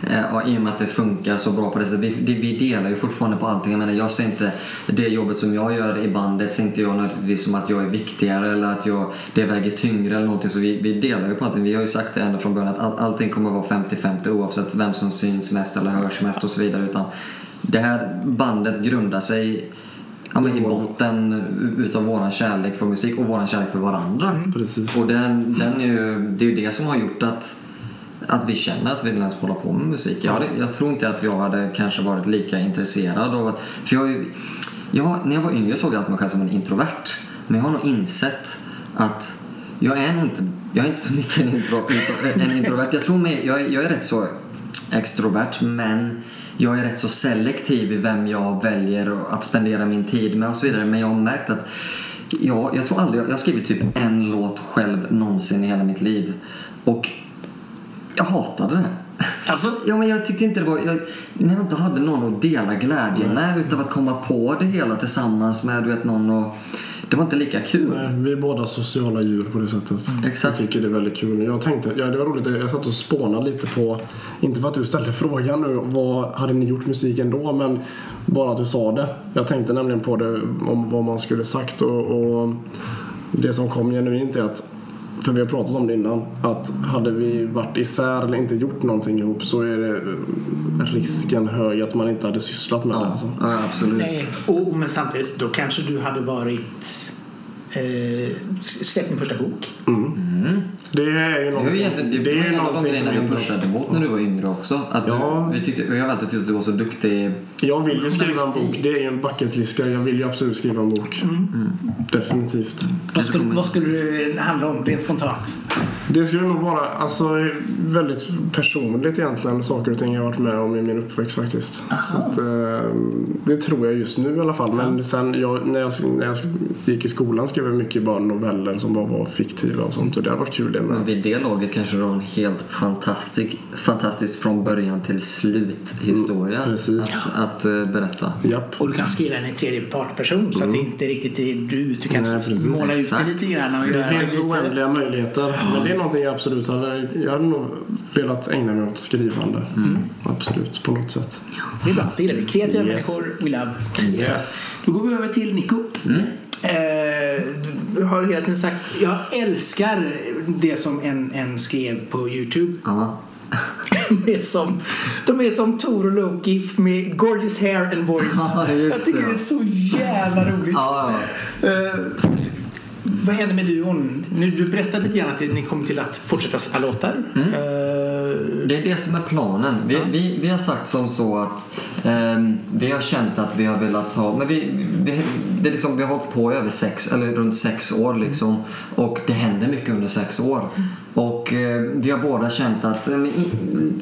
ja, I och med att det funkar så bra på det sättet. Vi, vi delar ju fortfarande på allting. Jag menar, jag ser inte det jobbet som jag gör i bandet ser inte jag nödvändigtvis som att jag är viktigare eller att jag, det väger tyngre eller någonting. Så vi, vi delar ju på allting. Vi har ju sagt det ända från början att all, allting kommer att vara 50-50 oavsett vem som syns mest eller hörs mest och så vidare. Utan det här bandet grundar sig Ja, men I botten utav våran kärlek för musik och våran kärlek för varandra. Precis. Och den, den är ju, det är ju det som har gjort att, att vi känner att vi vill ens hålla på med musik. Jag, hade, jag tror inte att jag hade kanske varit lika intresserad av att... För jag, ju- jag, när jag var yngre såg jag alltid mig själv som en introvert. Men jag har nog insett att jag är nog inte, jag är inte så mycket en, intro, intro, en introvert. Jag tror mig, jag, är- jag är rätt så extrovert men jag är rätt så selektiv i vem jag väljer att spendera min tid med och så vidare. Men jag har märkt att jag, jag tror aldrig, jag har skrivit typ en låt själv någonsin i hela mitt liv. Och jag hatade det. Alltså, Ja, men jag tyckte inte det var... Jag, när jag inte hade någon att dela glädjen med utav att komma på det hela tillsammans med du vet, någon och... Det var inte lika kul. Nej, vi är båda sociala djur på det sättet. Exakt. Jag tycker det är väldigt kul. Jag tänkte, ja, det var roligt, jag satt och spånade lite på, inte för att du ställde frågan nu, vad hade ni gjort musik ändå? Men bara att du sa det. Jag tänkte nämligen på det, om vad man skulle sagt och, och det som kom genuint är att för vi har pratat om det innan, att hade vi varit isär eller inte gjort någonting ihop så är det eh, risken hög att man inte hade sysslat med det. Ja, Alltså. ja, absolut. nej. Och, men samtidigt, då kanske du hade varit... Eh, släppt din första bok. Det är ju Det är ju någonting, det, det är en av de någonting grejerna som vi pushade mot när du var yngre också. Att Ja. du, vi, tyckte, vi har alltid tyckt att du var så duktig. Jag vill ju skriva en bok. Det är ju en bucketlist Jag vill ju absolut skriva en bok. Definitivt. Vad skulle, vad skulle det handla om rent spontant? Det skulle nog vara alltså, väldigt personligt egentligen, saker och ting jag varit med om i min uppväxt faktiskt. Så att, eh, det tror jag just nu i alla fall. Men sen jag, när, jag, när jag gick i skolan skrev jag mycket bara noveller som bara var fiktiva och sånt. Och det har varit kul det Men med. vid det laget kanske du har en helt fantastisk, fantastisk från början till slut historia Mm, att, att eh, berätta. Japp. Och du kan skriva den i tredje partperson så att det inte riktigt är du. Du kan Nej, måla ut det lite grann och Det finns lite... oändliga möjligheter. Men det är någonting jag absolut hade... Jag hade nog velat ägna mig åt skrivande. Absolut, på något sätt. Det är bra, det gillar vi. Kreativa Yes. människor, we love. Yes. Då går vi över till Nico. Eh, du har hela tiden sagt, jag älskar det som en, en skrev på Youtube. Ja. De är som, de är som Tor och Loki med gorgeous hair and voice. Ja, jag tycker det. det är så jävla roligt. Ja, ja. Eh, vad händer med duon? Nu, du berättade lite grann att ni kommer till att fortsätta spela låtar. Mm. Eh, Det är det som är planen. Vi, vi, vi har sagt som så att ehm, vi har känt att vi har velat ha, men vi, vi, det är liksom, vi har hållit på i över sex, eller runt sex år liksom och det händer mycket under sex år. Och eh, vi har båda känt att, eh, men i-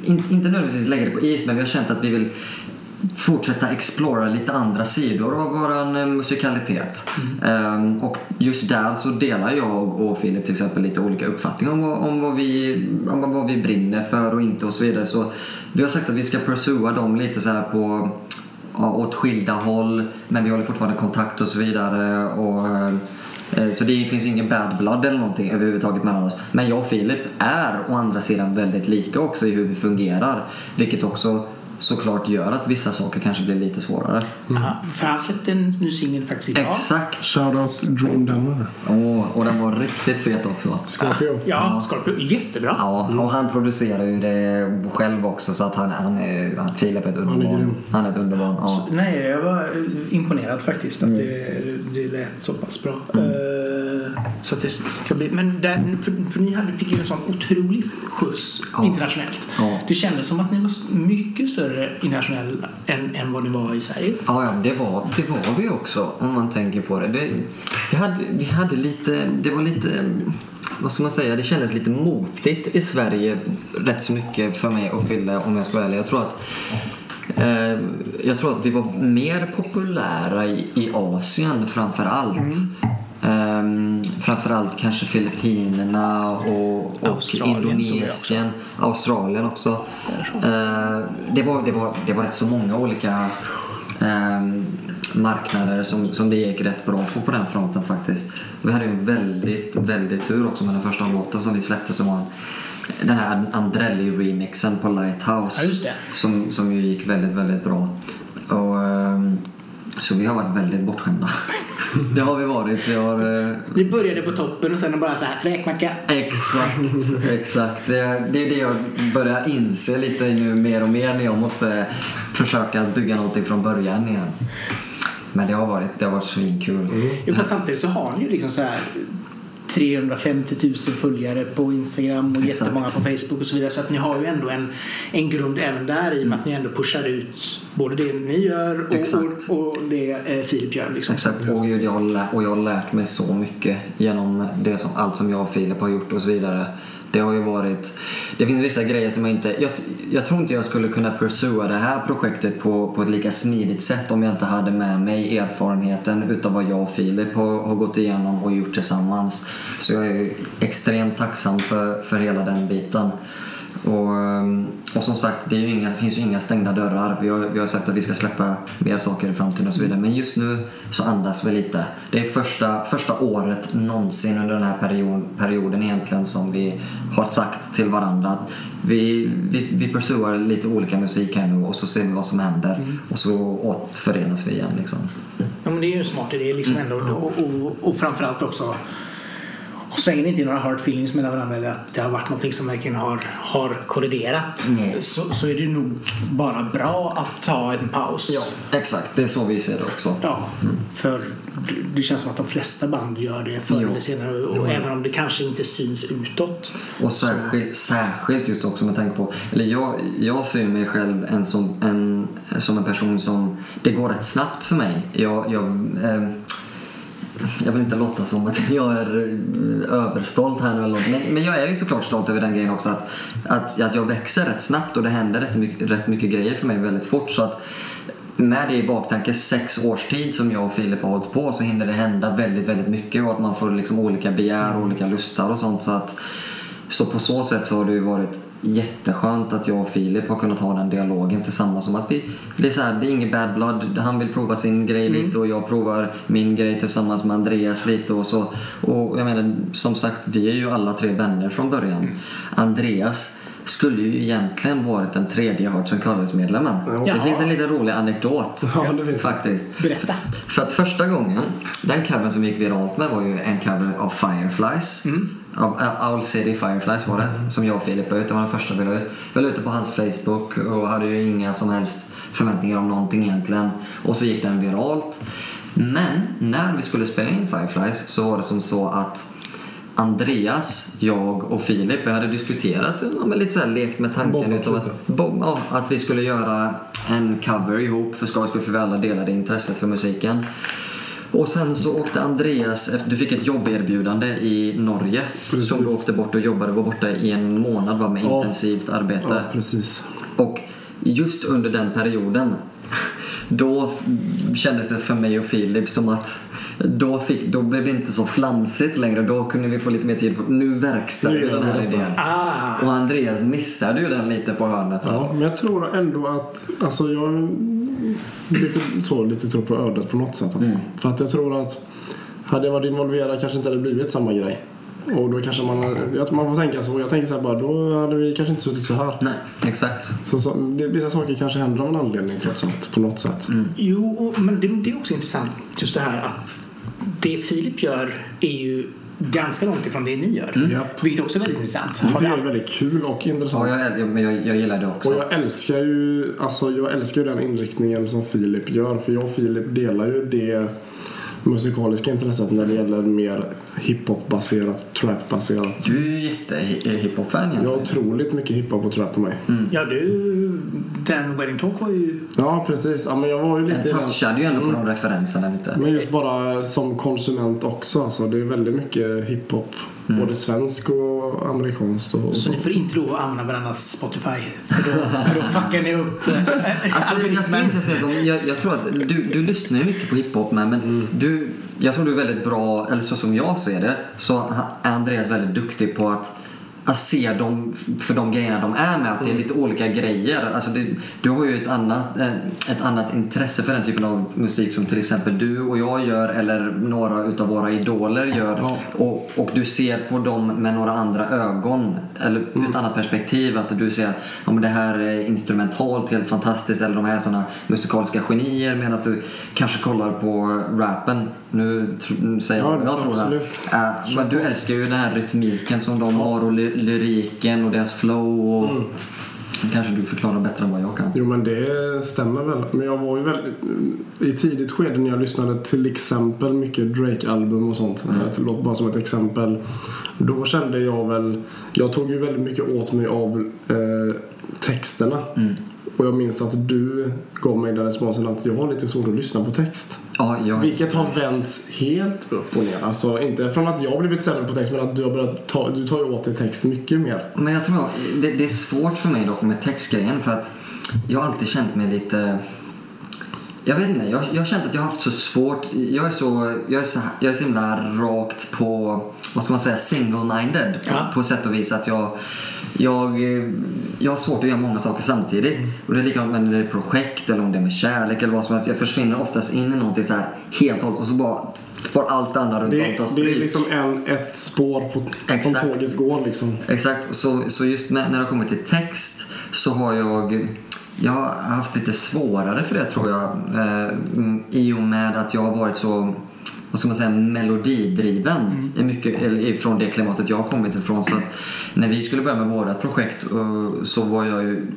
in, inte nödvändigtvis lägga det på is, men vi har känt att vi vill fortsätta explora lite andra sidor av vår eh, musikalitet. Mm. och just där så delar jag och Filip till exempel lite olika uppfattningar om, vad, om vad, vi, om vad vi brinner för och inte och så vidare. Så vi har sagt att vi ska pursua dem lite så här på ja, åt skilda håll men vi håller fortfarande kontakt och så vidare. Och, eh, så det finns ingen bad blood eller någonting överhuvudtaget mellan oss. Men jag och Filip är å andra sidan väldigt lika också i hur vi fungerar. Vilket också såklart gör att vissa saker kanske blir lite svårare. aha, för han släppte en ny singel faktiskt idag. Exakt! Shoutout Dream Denver. Åh, och den var riktigt fet också. Scorpio. Ja, Scorpio. Jättebra. Ja, och han producerar ju det själv också så att han, han är, han, Filip är ett underbarn. Han är ett underbarn. Ja. Nej, jag var eh, imponerad faktiskt att det, det lät så pass bra. Eh, så att det ska bli, men där, för, för ni hade, fick ju en sån otrolig skjuts Ja. internationellt. Ja. Det kändes som att ni var mycket större internationellt än, än vad ni var i Sverige. Ja, ja det, var, det var vi också om man tänker på det. det vi, hade, vi hade lite, det var lite, vad ska man säga, det kändes lite motigt i Sverige rätt så mycket för mig och Fille om jag ska vara ärlig. Jag tror att eh, jag tror att vi var mer populära i, i Asien framför allt. Ehm, framförallt kanske Filippinerna och, och. Indonesien. Australien också. Eh, det, var, det, var, det var rätt så många olika ehm, marknader som, som det gick rätt bra på på den fronten faktiskt. Vi hade ju en väldigt, väldigt tur också med den första låten som vi släppte som var den här Andrelli-remixen på Lighthouse. Ja. Som, som ju gick väldigt, väldigt bra. Och, ehm, så vi har varit väldigt bortskämda. det har vi varit. Vi har, eh, Ni började på toppen och sen bara så här, räkmacka. Exakt, exakt. Det, är det jag börjar inse lite nu mer och mer när jag måste försöka bygga någonting från början igen. Men det har varit, det har varit svinkul. Jo, fast samtidigt så har ni ju liksom så här 350 000 följare på Instagram och Exakt. jättemånga på Facebook och så vidare. Så att ni har ju ändå en, en grund även där i och med att ni ändå pushar ut både det ni gör och, och, och det eh, Filip gör. Liksom. Exakt, och jag, och jag har lärt mig så mycket genom det som, allt som jag och Filip har gjort och så vidare. Det har ju varit... Det finns vissa grejer som jag inte... Jag, jag tror inte jag skulle kunna pursua det här projektet på, på ett lika smidigt sätt om jag inte hade med mig erfarenheten utav vad jag och Filip har, har gått igenom och gjort tillsammans. Så jag är ju extremt tacksam för, för hela den biten. Och, ehm, och som sagt, det, är ju inga, det finns ju inga stängda dörrar. Vi har, vi har sagt att vi ska släppa mer saker i framtiden och så vidare. Men just nu så andas vi lite. Det är första, första året någonsin under den här period, perioden egentligen som vi har sagt till varandra att vi, vi, vi pursuar lite olika musik här nu och så ser vi vad som händer. Och så återförenas vi igen liksom. Ja, men det är ju en smart idé liksom ändå. Och, och, och framförallt också Och så länge det inte är några hard feelings mellan varandra eller att det har varit någonting som verkligen har, har kolliderat så, så är det nog bara bra att ta en paus. Ja, exakt. Det är så vi ser det också. Ja, för det- känns som att de flesta band gör det förr eller senare. Och även om det kanske inte syns utåt. Och särskilt, särskilt just också med tanke på, eller jag, jag ser mig själv en som, en, som en person som, det går rätt snabbt för mig. Jag, jag, eh, jag vill inte låta som att jag är eh, överstolt här nu eller något. Men, men jag är ju såklart stolt över den grejen också att, att, att jag växer rätt snabbt och det händer rätt mycket, rätt mycket grejer för mig väldigt fort. Så att med det i baktanke, sex års tid som jag och Filip har hållit på så hinner det hända väldigt, väldigt mycket och att man får liksom olika begär och olika lustar och sånt. Så, att, så på så sätt så har det ju varit jätteskönt att jag och Filip har kunnat ha den dialogen tillsammans som att vi, det är så här, det är inget bad blood. Han vill prova sin grej lite och jag provar min grej tillsammans med Andreas lite och så. Och jag menar, som sagt, vi är ju alla tre vänner från början. Andreas skulle ju egentligen varit den tredje Hearts and Colors-medlemmen. Det Ja. finns en liten rolig anekdot Ja, det det. faktiskt. Berätta. För att första gången, den covern som gick viralt med var ju en cover av Fireflies. Av Owl City Fireflies var det, som jag och Filip la ut. Det var den första vi la ut. Vi la ut det på hans Facebook och hade ju inga som helst förväntningar om någonting egentligen. Och så gick den viralt. Men när vi skulle spela in Fireflies så var det som så att Andreas, jag och Filip, vi hade diskuterat, ja, lite så här lekt med tanken utav att, bo, ja, att vi skulle göra en cover ihop för skojs skull för vi alla delade intresset för musiken. Och sen så åkte Andreas, du fick ett jobberbjudande i Norge Precis. som du åkte bort och jobbade, var borta i en månad va, med Ja. intensivt arbete. Ja, precis. Och just under den perioden då kändes det för mig och Filip som att då, fick, då blev det inte så flamsigt längre. Då kunde vi få lite mer tid. På, nu verkställer vi den här idén. Ah, Och Andreas missade ju den lite på hörnet. Ja, men jag tror ändå att, alltså jag lite, så, lite tror på ödet på något sätt. Alltså. Mm. För att jag tror att hade jag varit involverad kanske inte hade blivit samma grej. Och då kanske man, jag tror man får tänka så. Jag tänker så här bara, då hade vi kanske inte suttit så här. Nej, exakt. Så, så, det, vissa saker kanske händer av en anledning trots allt, på något sätt. Mm. jo, och, men det, det är också intressant just det här att det Filip gör är ju ganska långt ifrån det ni gör. Japp. Vilket också är väldigt intressant. Det är väldigt kul och intressant. Ja, jag, jag, jag, jag gillar det också. Och jag älskar ju alltså jag älskar ju den inriktningen som Filip gör. För jag och Filip delar ju det musikaliska intresset när det gäller mer hiphop-baserat, trap-baserat. Du är jätte-hiphop-fan Jag har egentligen. otroligt mycket hiphop och trap på mig. Ja, du, den Wedding Talk var ju... Ja, precis. Ja, men jag var ju lite den. touchade ju ändå på de referenserna lite. Men just bara som konsument också. Alltså, det är väldigt mycket hiphop. Både svensk och amerikanskt. Och, och Så ni får inte lov att använda varandras Spotify för då, för då fuckar ni upp eh, Alltså, jag skulle algoritmen. inte säga som, jag, jag tror att du, du lyssnar ju mycket på hiphop med, men du, jag tror du är väldigt bra, eller så som jag ser det, så är Andreas väldigt duktig på att att se dem för de grejerna de är med, att det är lite olika grejer. Alltså det, du har ju ett annat, eh, ett annat intresse för den typen av musik som till exempel du och jag gör eller några utav våra idoler gör. Ja. Och, och du ser på dem med några andra ögon, eller ur ett annat perspektiv. Att du ser ja, men det här är instrumentalt helt fantastiskt, eller de här är såna musikaliska genier. Medan du kanske kollar på rappen. Nu, nu säger jag Ja, vad jag tror. absolut. Här. Äh, men du älskar ju den här rytmiken som de har och lyriken och deras flow. Och, Kanske du förklarar bättre än vad jag kan. Jo men det stämmer väl. Men jag var ju väldigt... I tidigt skede när jag lyssnade till exempel mycket Drake-album och sånt. Låter bara som ett exempel. Då kände jag väl... Jag tog ju väldigt mycket åt mig av eh, texterna. Och jag minns att du gav mig den responsen att jag har lite svårt att lyssna på text. Ja, jag, Vilket har vänts helt upp och ner. Alltså inte från att jag blivit sämre på text men att du har börjat ta, du tar ju åt dig text mycket mer. Men jag tror det, det är svårt för mig dock med textgrejen för att jag har alltid känt mig lite jag vet inte, jag, jag har känt att jag har haft så svårt, jag är så, jag är så, jag är så himla rakt på, vad ska man säga, single-minded på, Ja. på sätt och vis att jag, jag, jag har svårt att göra många saker samtidigt. Och det är likadant med det är projekt eller om det är med kärlek eller vad som helst. Jag försvinner oftast in i någonting så här helt och hållet och så bara får allt andra runt om ta det är stryk. liksom en, ett spår på, som tåget går liksom. Exakt, så, så just när det kommer till text så har jag jag har haft lite svårare för det tror jag. Eh, mm, I och med att jag har varit så vad ska man säga, melodidriven i mycket, eller ifrån det klimatet jag har kommit ifrån. Så att när vi skulle börja med vårt projekt eh, så var jag ju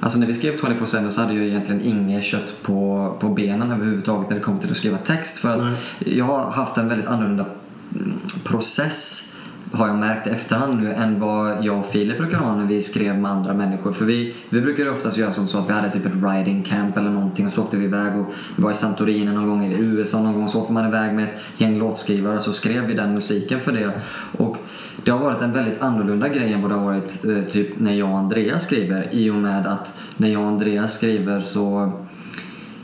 Alltså när vi skrev 24-7 så hade jag egentligen inget kött på, på benen överhuvudtaget när det kom till att skriva text. För att jag har haft en väldigt annorlunda mm, process har jag märkt i efterhand nu än vad jag och Filip brukar ha när vi skrev med andra människor. För vi, vi brukar oftast göra som så att vi hade typ ett writing camp eller någonting och så åkte vi iväg och vi var i Santorini någon gång, i USA någon gång, så åkte man iväg med ett gäng låtskrivare och så skrev vi den musiken för det. Och det har varit en väldigt annorlunda grej än vad det har varit eh, typ när jag och Andreas skriver i och med att när jag och Andreas skriver så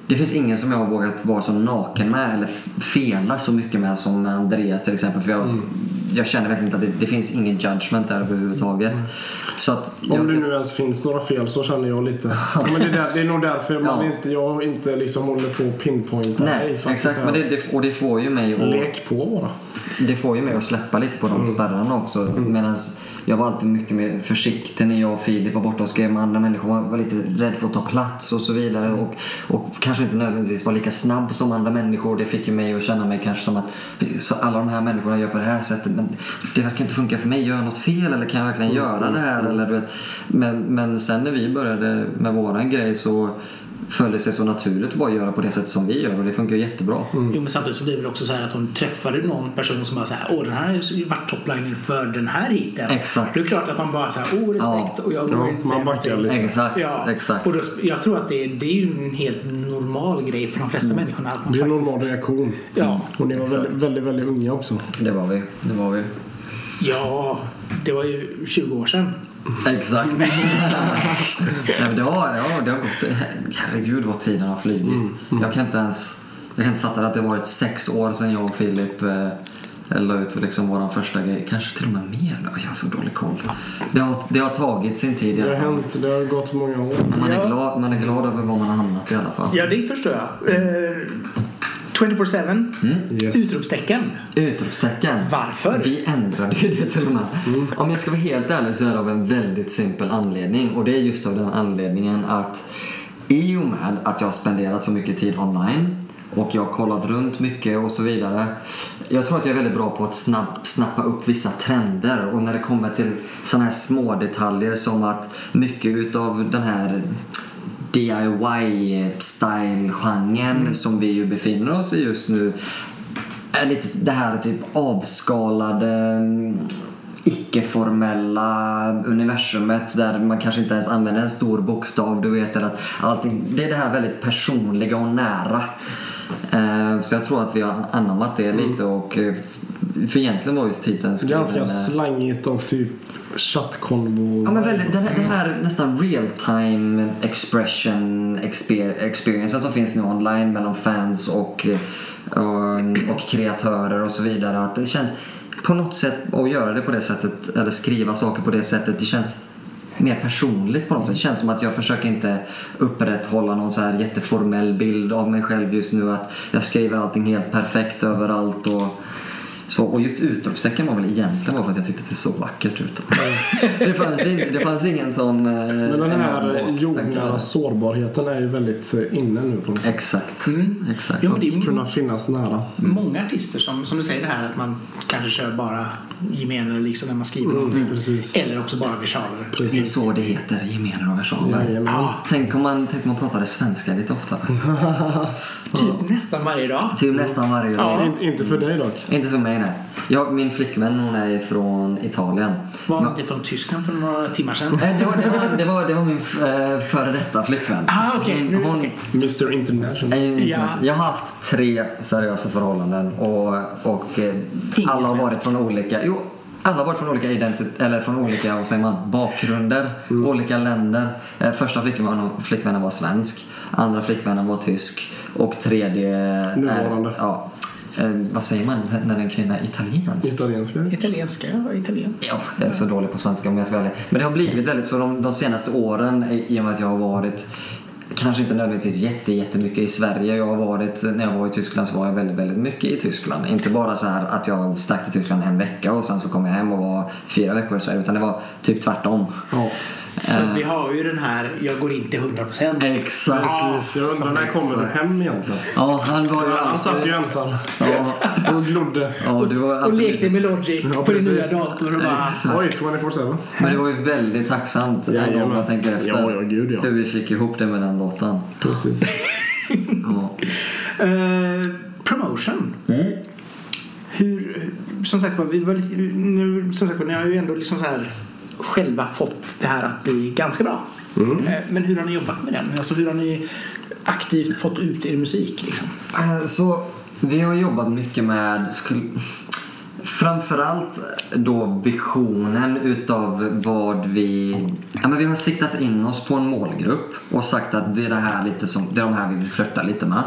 det finns ingen som jag har vågat vara så naken med eller fela så mycket med som med Andreas till exempel. För jag, mm jag känner verkligen inte att det, det finns ingen judgment där överhuvudtaget. Så att Om jag, det nu ens finns några fel så känner jag lite. Ja, men det, är där, det är nog därför man Ja. inte, jag inte liksom håller på att pinpointa Nej, dig. faktiskt. exakt. Men det, det, och det får ju mig att... Lek på bara. Det får ju mig att släppa lite på de spärrarna också. Mm. Medan jag var alltid mycket mer försiktig när jag och Filip var borta och skrev med andra människor. Man var lite rädd för att ta plats och så vidare. Och, och kanske inte nödvändigtvis var lika snabb som andra människor. Det fick ju mig att känna mig kanske som att så alla de här människorna gör på det här sättet. Men det verkar inte funka för mig. Gör jag något fel eller kan jag verkligen göra det här? Eller, du vet. Men, men sen när vi började med våran grej så föll det sig så naturligt att bara göra på det sätt som vi gör och det funkar jättebra. Mm. Jo, men samtidigt så blir det också så här att hon träffade någon person som bara så här, åh den här har varit topliner för den här hiten. Exakt. Det är klart att man bara så här, åh respekt och jag Ja, vågar inte man backar lite. Exakt, Ja, exakt. Och då, jag tror att det, är- det är ju en helt normal grej för de flesta människorna. Att man Det är en faktiskt, normal reaktion. Ja. Och ni var väldigt, väldigt, väldigt unga också. Det var vi. Det var vi. Ja, det var ju 20 år sedan. Exakt. Nej, men det, har, ja, det har gått... Herregud vad tiden har flugit. Jag kan inte ens... Jag kan inte fatta att det har varit sex år sedan jag och Filip eh, la ut liksom vår första grej. Kanske till och med mer. Jag har så dålig koll. Det har, det har tagit sin tid i Det har alla fall. hänt, det har gått många år. Men Man Ja. är, glad, man är glad över var man har hamnat i alla fall. Ja, det förstår jag. Eh, 24-7, Yes. utropstecken. Utropstecken. Varför? Vi ändrade ju det till och med. Om jag ska vara helt ärlig så är det av en väldigt simpel anledning. Och det är just av den anledningen att i och med att jag har spenderat så mycket tid online och jag har kollat runt mycket och så vidare. Jag tror att jag är väldigt bra på att snabb, snappa upp vissa trender och när det kommer till sådana här små detaljer som att mycket utav den här DIY-style-genren som vi ju befinner oss i just nu är lite det här typ avskalade mm, icke-formella universumet där man kanske inte ens använder en stor bokstav. Du vet, eller att allting, det är det här väldigt personliga och nära. Eh, Så jag tror att vi har anammat det lite och eh, för egentligen var ju titeln skriven Ganska slangigt och typ chattkonvo. Ja men väldigt, den här, den här nästan real time expression exper, experiencen som finns nu online mellan fans och, eh, och, och kreatörer och så vidare. Att det känns på något sätt att göra det på det sättet eller skriva saker på det sättet. Det känns mer personligt på något sätt. Det känns som att jag försöker inte upprätthålla någon så här jätteformell bild av mig själv just nu. Att jag skriver allting helt perfekt överallt och så, och just utropstecken var väl egentligen bara för att jag tyckte att det såg vackert ut. det, fanns in, det fanns ingen sån... Eh, Men den här jordnära sårbarheten är ju väldigt eh, inne nu på något sätt. Exakt. Mm. Exakt. Jo, men det är kunna finnas nära. många artister som, som du säger det här att man kanske kör bara gemener liksom när man skriver någonting. Precis. Eller också bara versaler. Det är så det heter, gemener och versaler. Jajamän. Ja, Tänk om, man, tänk om man pratade svenska lite oftare. typ nästan varje dag. Typ nästan varje dag. In, inte för dig dock. Inte för mig nej. Jag, min flickvän hon är från Italien. Var hon inte från Tyskland för några timmar sedan? Det var, det var, det var, det var min eh, före detta flickvän. Ah, okej. Hon- Nu- hon, okej. Mr International. är ju inte- Ja. Jag har haft tre seriösa förhållanden och, och eh, alla har varit från olika... Alla varit från olika identi- eller från olika vad säger man, bakgrunder, Mm. olika länder. Eh, Första flickvännen, flickvännen var svensk, andra flickvännen var tysk och tredje Nuvarande. är... Ja, eh, vad säger man när en kvinna är italiensk? Italienska. Italienska, ja, italien. Ja, jag är så dålig på svenska om jag ska vara ärlig. Men det har blivit väldigt så de, de senaste åren i i och med att jag har varit Kanske inte nödvändigtvis jätte, jättemycket i Sverige. Jag har varit, när jag var i Tyskland så var jag väldigt, väldigt mycket i Tyskland. Inte bara så här att jag stack till Tyskland en vecka och sen så kom jag hem och var fyra veckor i Sverige. Utan det var typ tvärtom. Ja. För vi har ju den här, jag går in till 100%. Exakt. Precis, jag undrar när kommer du hem egentligen? Ja, han var ju Han satt ju alltid... ensam Ja, och glodde. ja, det var Och alltid... lekte med Logic Ja, på din nya dator och bara... Exakt. Oj, 24-7. Men det var ju väldigt tacksamt ändå om man tänker efter. Ja, ja, gud, ja. Hur vi fick ihop det med den låten. Precis. Ja. Eh, promotion. Mm. Hur, som sagt var, vi var lite, nu, som sagt var, ni har ju ändå liksom så här själva fått det här att bli ganska bra. Mm. Eh, Men hur har ni jobbat med den? Alltså hur har ni aktivt fått ut er musik? Liksom? Eh, Så vi har jobbat mycket med skulle, framförallt då visionen utav vad vi... Ja, men vi har siktat in oss på en målgrupp och sagt att det är, det här lite som, det är de här vi vill flörta lite med.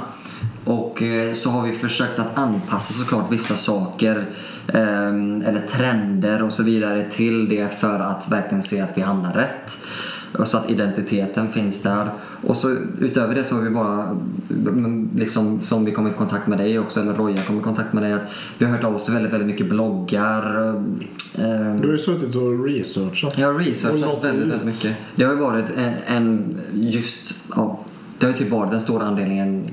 Och eh, så har vi försökt att anpassa såklart vissa saker eller trender och så vidare till det för att verkligen se att vi hamnar rätt. Och Så att identiteten finns där. Och så utöver det så har vi bara, liksom, som vi kom i kontakt med dig också, eller Roja kom i kontakt med dig, att vi har hört av oss väldigt, väldigt mycket bloggar. Eh, Du har ju suttit och researchat. jag har researchat väldigt, väldigt mycket. Det har ju varit en, en just, ja, det har ju typ varit den stora anledningen,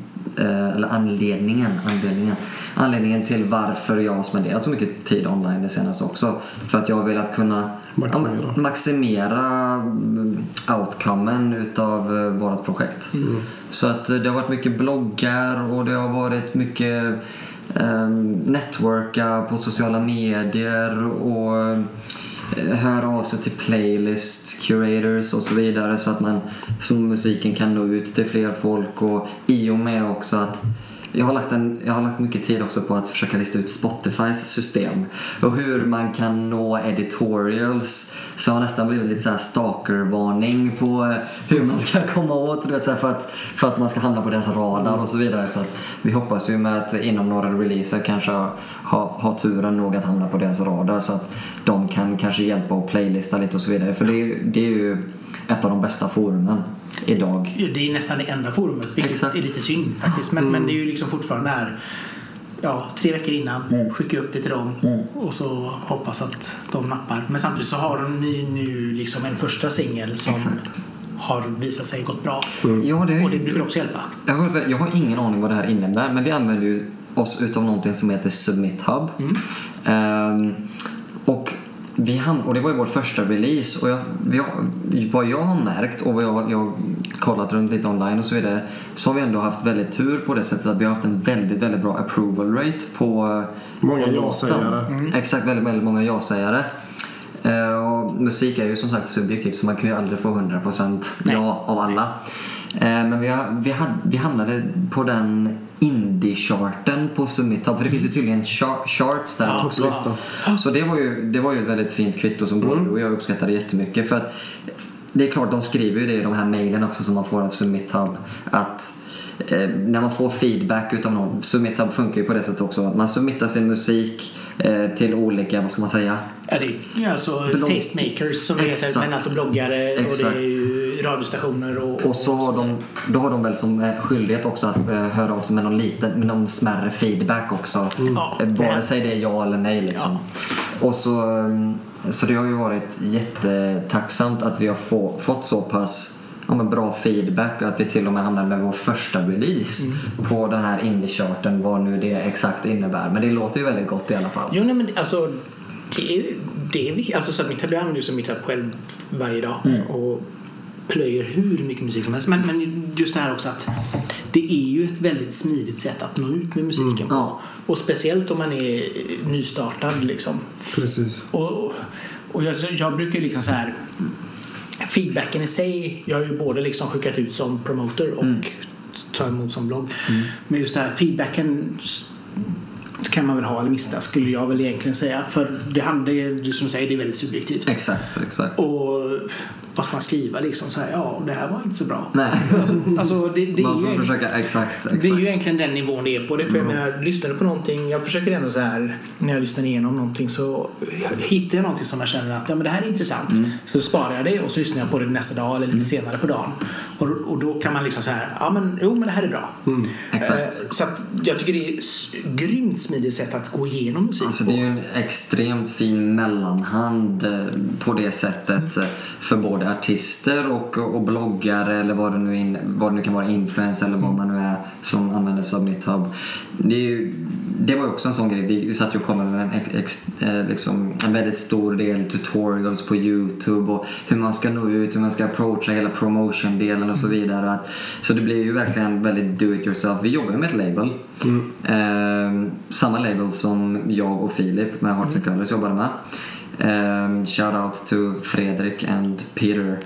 eller anledningen, anledningen, anledningen till varför jag har spenderat så mycket tid online det senaste också. För att jag har velat kunna Maximera. Ja, maximera mm, outcomen utav eh, vårt projekt. Så att eh, det har varit mycket bloggar och det har varit mycket um, networka på sociala medier och eh, höra av sig till playlist curators och så vidare så att man så musiken kan nå ut till fler folk och i och med också att jag har, lagt en, jag har lagt mycket tid också på att försöka lista ut Spotifys system och hur man kan nå editorials. Så jag har nästan blivit lite så här stalkervarning på eh, hur man ska komma åt du vet, så för, att, för att man ska hamna på deras radar och så vidare. Så att vi hoppas ju med att inom några releaser kanske ha, ha turen nog att hamna på deras radar så att de kan kanske hjälpa och playlista lite och så vidare. För det det är ju ett av de bästa forumen idag. Det är nästan det enda forumet, vilket Exakt. är lite synd faktiskt. Men, men det är ju liksom fortfarande där ja, tre veckor innan, Mm. skicka upp det till dem och så hoppas att de nappar. Men samtidigt så har de nu liksom en första singel som Exakt. har visat sig gått bra. Ja, det, Och det brukar också hjälpa. Jag har, jag har ingen aning vad det här innebär, men vi använder ju oss utav någonting som heter Submit Hub. Ehm, och, vi ham- och det var ju vår första release och jag, vi har, vad jag har märkt och vad jag, jag har kollat runt lite online och så vidare så har vi ändå haft väldigt tur på det sättet att vi har haft en väldigt, väldigt bra approval rate på Många ja-sägare. låten. Exakt, väldigt, väldigt många ja-sägare. Eh, och musik är ju som sagt subjektivt så man kan ju aldrig få 100% ja av alla. Eh, men vi, vi, hade, vi hamnade på den indie-charten på Summit Hub, för det finns ju tydligen char- charts där Ja, också. topplista. Så det var, ju, det var ju ett väldigt fint kvitto som både du och jag uppskattade jättemycket. För att det är klart, de skriver ju det i de här mejlen också som man får av Summit Hub. Att eh, när man får feedback utav någon, Summit Hub funkar ju på det sättet också. att Man submittar sin musik eh, till olika, vad ska man säga? Ja, det är alltså Blogg- tastemakers som det heter, men alltså bloggare och Exakt. det är ju radiostationer och... Och så har de, då har de väl som eh, skyldighet också att eh, höra av sig med någon, liten, med någon smärre feedback också. Ja, Eh, det- Vare sig det är ja eller nej liksom. Och så, mm, så det har ju varit jättetacksamt att vi har få, fått så pass ja, men bra feedback och att vi till och med hamnade med vår första release Mm. på den här indie-charten, vad nu det exakt innebär. Men det låter ju väldigt gott i alla fall. Jo, nej, men alltså det är, det är. Alltså Submit Hub, jag använder ju Submit Hub själv varje dag Mm. och plöjer hur mycket musik som helst. Men, men just det här också att det är ju ett väldigt smidigt sätt att nå ut med musiken på. Ja. Och speciellt om man är nystartad liksom. Precis. Och, och jag, jag brukar liksom så här feedbacken i sig, jag har ju både liksom skickat ut som promoter och Mm. tar emot som blogg. Men just det här feedbacken kan man väl ha eller mista skulle jag väl egentligen säga. För det handlar ju, som säger, det är väldigt subjektivt. Exakt, exakt. Och vad ska man skriva liksom? Så här, ja, det här var inte så bra. Nej, Alltså, det, det, är man ju får en- försöka, exakt, exakt. det är ju egentligen den nivån det är på. Det. För jag menar, lyssnar du på någonting, jag försöker ändå så här, när jag lyssnar igenom någonting så hittar jag någonting som jag känner att ja, men det här är intressant. Så sparar jag det och så lyssnar jag på det nästa dag eller lite senare på dagen. Och, och då kan man liksom så här, ja men jo men det här är bra. Exakt. Eh, Så att jag tycker det är grymt smidigt sätt att gå igenom musik Alltså det är ju en extremt fin mellanhand eh, på det sättet eh, för både artister och, och bloggare eller vad det nu, in, vad det nu kan vara, influencer eller vad man nu är som använder Submithub. Det, ju, det var ju också en sån grej, vi, satt ju och kollade en, ex, eh, liksom, en väldigt stor del tutorials på Youtube och hur man ska nå ut, hur man ska approacha hela promotion-delen och så vidare. Att, så det blir ju verkligen väldigt do it yourself. Vi jobbar med ett label. Eh, samma label som jag och Filip med Hearts and Colors jobbade med. Um, shout out to Fredrik and Peter.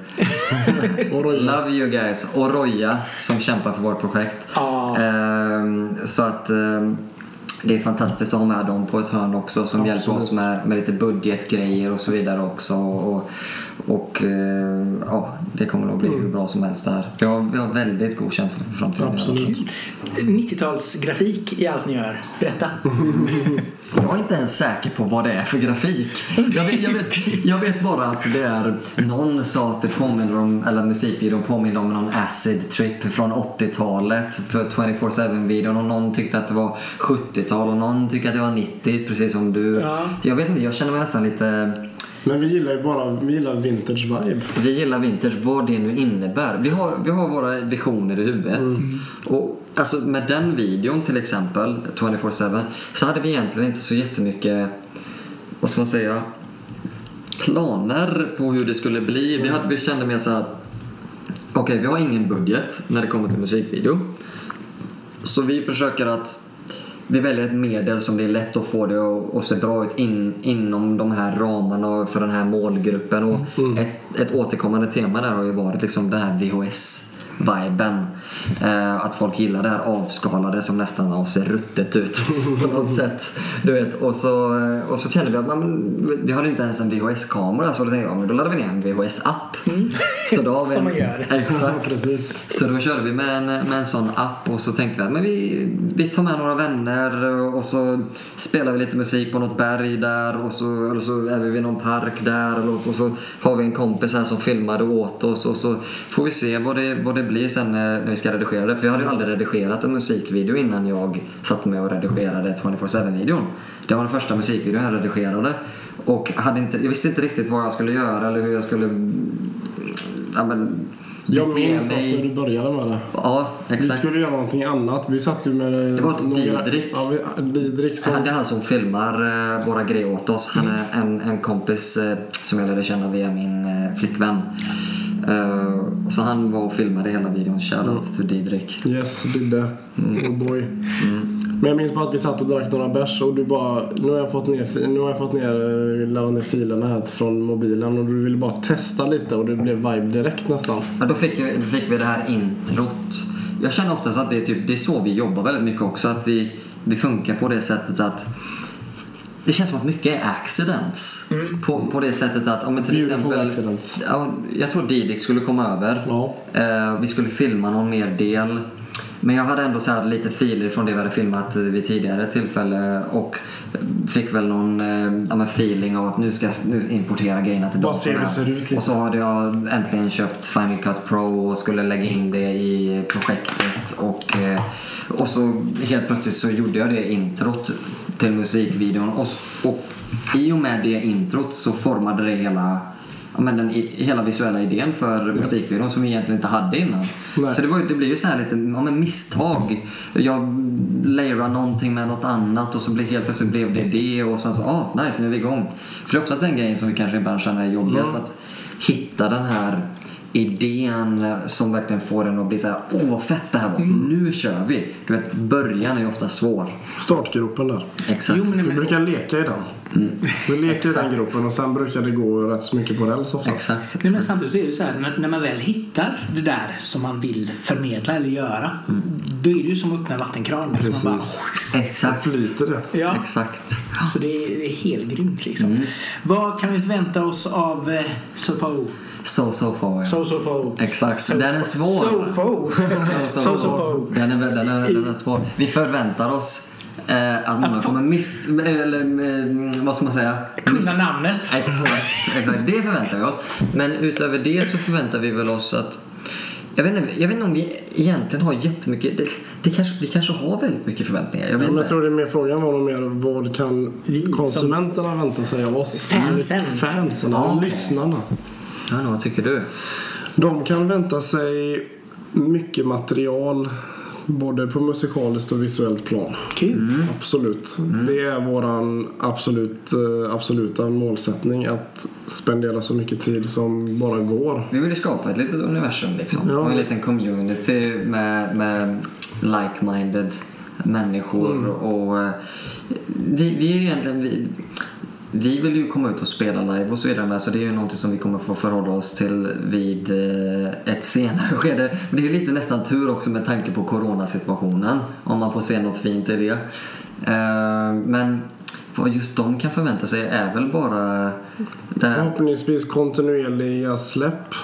Love you guys. Och Roja som kämpar för vårt projekt. Ja. Ehm, så att ehm, det är fantastiskt att ha med dem på ett hörn också som hjälper oss med, med lite budgetgrejer och så vidare också. Och, och eh, ja, det kommer nog bli hur bra som helst där. Vi har, vi har väldigt god känsla för framtiden. Absolut. 90-talsgrafik i allt ni gör. Berätta. Jag är inte ens säker på vad det är för grafik. Jag vet, jag vet, jag vet bara att det är någon sa att det påminner om, eller musikvideon påminner om någon acid trip från 80-talet för 24-7-videon och någon tyckte att det var 70-tal och någon tyckte att det var 90 precis som du. Ja. Jag vet inte, jag känner mig nästan lite Men vi gillar ju bara vi gillar vintage vibe. vi gillar vintage, vad det nu innebär. Vi har, vi har våra visioner i huvudet. Och alltså med den videon till exempel, 24-7, så hade vi egentligen inte så jättemycket, vad ska man säga, planer på hur det skulle bli. Vi, hade, vi kände mer så här, okej vi har ingen budget när det kommer till musikvideo. Så vi försöker att vi väljer ett medel som det är lätt att få det att, att se bra ut in, inom de här ramarna för den här målgruppen. Och ett, ett återkommande tema där har ju varit liksom den här VHS-viben. Eh, att folk gillar det här avskalade som nästan ser ruttet ut på något sätt. Du vet, och, så, och så kände vi att men, vi hade inte ens en VHS-kamera så då tänkte jag men då laddar vi ner en VHS-app. Så då har vi Som en- man gör. Exakt. Precis. Så då körde vi med en, med en sån app och så tänkte vi att men vi, vi tar med några vänner och så spelar vi lite musik på något berg där och så, eller så är vi vid någon park där eller så, så har vi en kompis här som filmade åt oss och så får vi se vad det, vad det blir sen när, när vi ska redigera det. För jag hade ju aldrig redigerat en musikvideo innan jag satt med och redigerade 24-7-videon. Det var den första musikvideon jag redigerade. Och hade inte, jag visste inte riktigt vad jag skulle göra eller hur jag skulle ja, men, Jag minns också mig. hur du började med det. Ja, Vi exakt. skulle göra någonting annat. Vi satt ju med... Det var Didrik. Ja, vi, Didrik som... Det är han som filmar eh, våra grejer åt oss. Han är en, en kompis eh, som jag lärde känna via min eh, flickvän. Eh, så han var och filmade hela videon. Shoutout till Didrik. Yes, Didde. Mm. Oh boy. Men jag minns bara att vi satt och drack några bärs och du bara Nu har jag fått ner, nu har jag fått ner, eh, laddat ner filerna här från mobilen och du ville bara testa lite och det blev vibe direkt nästan. Ja, då, fick vi, då fick vi det här introt. Jag känner oftast att det är, typ, det är så vi jobbar väldigt mycket också. Att vi, vi funkar på det sättet att det känns som att mycket är accidents. På, på det sättet att, om till Beautiful exempel... accidents. Ja, jag tror Didrik skulle komma över. Ja. Eh, vi skulle filma någon mer del. Men jag hade ändå så här lite filer från det vi hade filmat vid tidigare tillfälle och fick väl någon ja, men feeling av att nu ska jag nu importera grejerna till datorn här. Och så hade jag äntligen köpt Final Cut Pro och skulle lägga in det i projektet och, eh, och så helt plötsligt så gjorde jag det introt till musikvideon och, och i och med det introt så formade det hela men den, hela visuella idén för musikvideon som vi egentligen inte hade innan. Nej. Så det, var, det blir ju så här lite ja, men misstag. Jag layrar någonting med något annat och så blev, helt plötsligt blev det det och sen så, ah nice nu är vi igång. För det är oftast den grejen som vi kanske ibland känner är jobbigast. Mm. Att hitta den här idén som verkligen får en att bli så här, åh vad fett det här var, Mm. nu kör vi. Du vet, början är ju ofta svår. Startgropen där. Exakt. Jo, men, Vi brukar leka i den. Vi leker i den Exakt. gropen och sen brukar det gå rätt så mycket på räls oftast. Exakt. Nej, men samtidigt så är det så här, när, när man väl hittar det där som man vill förmedla eller göra, då är det ju som att öppna en vattenkran. Liksom man bara, Precis. Exakt. Flyter det. ja, Exakt. så det är, det är helt grymt liksom. Vad kan vi förvänta oss av eh, Sofo? So, so far. So, Sofo. Exakt. So, Den är svår. Sofo. So, Sofo. Den är, den, är, den är svår. Vi förväntar oss eh, att många kommer miss... Eller eh, vad ska man säga? Kunna namnet. Exakt, exakt. Det förväntar vi oss. Men utöver det så förväntar vi väl oss att Jag vet, inte, jag vet inte om vi egentligen har jättemycket... Det, det kanske, vi kanske har väldigt mycket förväntningar. Jag vet Ja, jag tror det är mer frågan var nog mer vad kan Vi som- konsumenterna vänta sig av oss? Fansen. Fansen, Ja. lyssnarna. Ja, vad tycker du? De kan vänta sig mycket material både på musikaliskt och visuellt plan. Kul. Absolut. Det är våran absolut, eh, absoluta målsättning att spendera så mycket tid som bara går. Vi ville skapa ett litet universum liksom. Ja. Och en liten community med, med like-minded människor. Och, eh, vi, vi är egentligen... Vi, vi vill ju komma ut och spela live och så vidare så alltså, det är ju någonting som vi kommer få förhålla oss till vid eh, ett senare skede. Men det är lite nästan tur också med tanke på coronasituationen om man får se något fint i det. Eh, men vad just de kan förvänta sig är väl bara det Förhoppningsvis kontinuerliga släpp.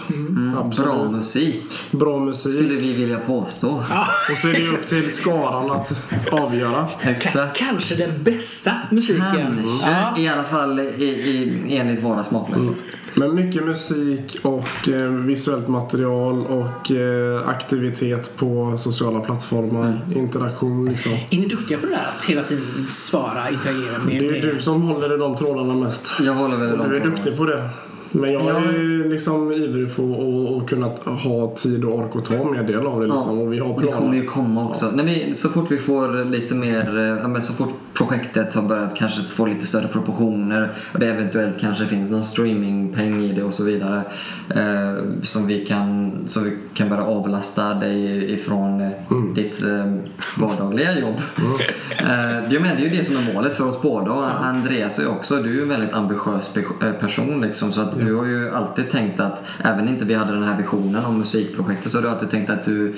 Absolut. bra musik. Bra musik. Skulle vi vilja påstå. Och så är det upp till skaran att avgöra. Exakt. kanske den bästa musiken. Kanske. Ja. I alla fall i, i, enligt våra smaklökar. Men mycket musik och eh, visuellt material och eh, aktivitet på sociala plattformar. Interaktion liksom. Är ni duktiga på det där att hela tiden svara, interagera med... Det är ju du som håller i de trådarna mest. Jag håller väl Och de du är duktig på det. Men jag Ja. är ju liksom ivrig för att att kunna ha tid och ork att ta mer del av det liksom. Och vi har Det kommer planer. ju komma också. När vi, så fort vi får lite mer, eh, ja, men så fort projektet har börjat kanske få lite större proportioner och det eventuellt kanske finns någon streamingpeng i det och så vidare eh, som, vi kan, som vi kan börja avlasta dig ifrån eh, Mm. ditt eh, vardagliga jobb. Eh, jag menar, det är ju det som är målet för oss båda och Andreas är också, du är ju en väldigt ambitiös pe- person liksom så att du har ju alltid tänkt att även inte vi hade den här visionen om musikprojektet så har du alltid tänkt att du,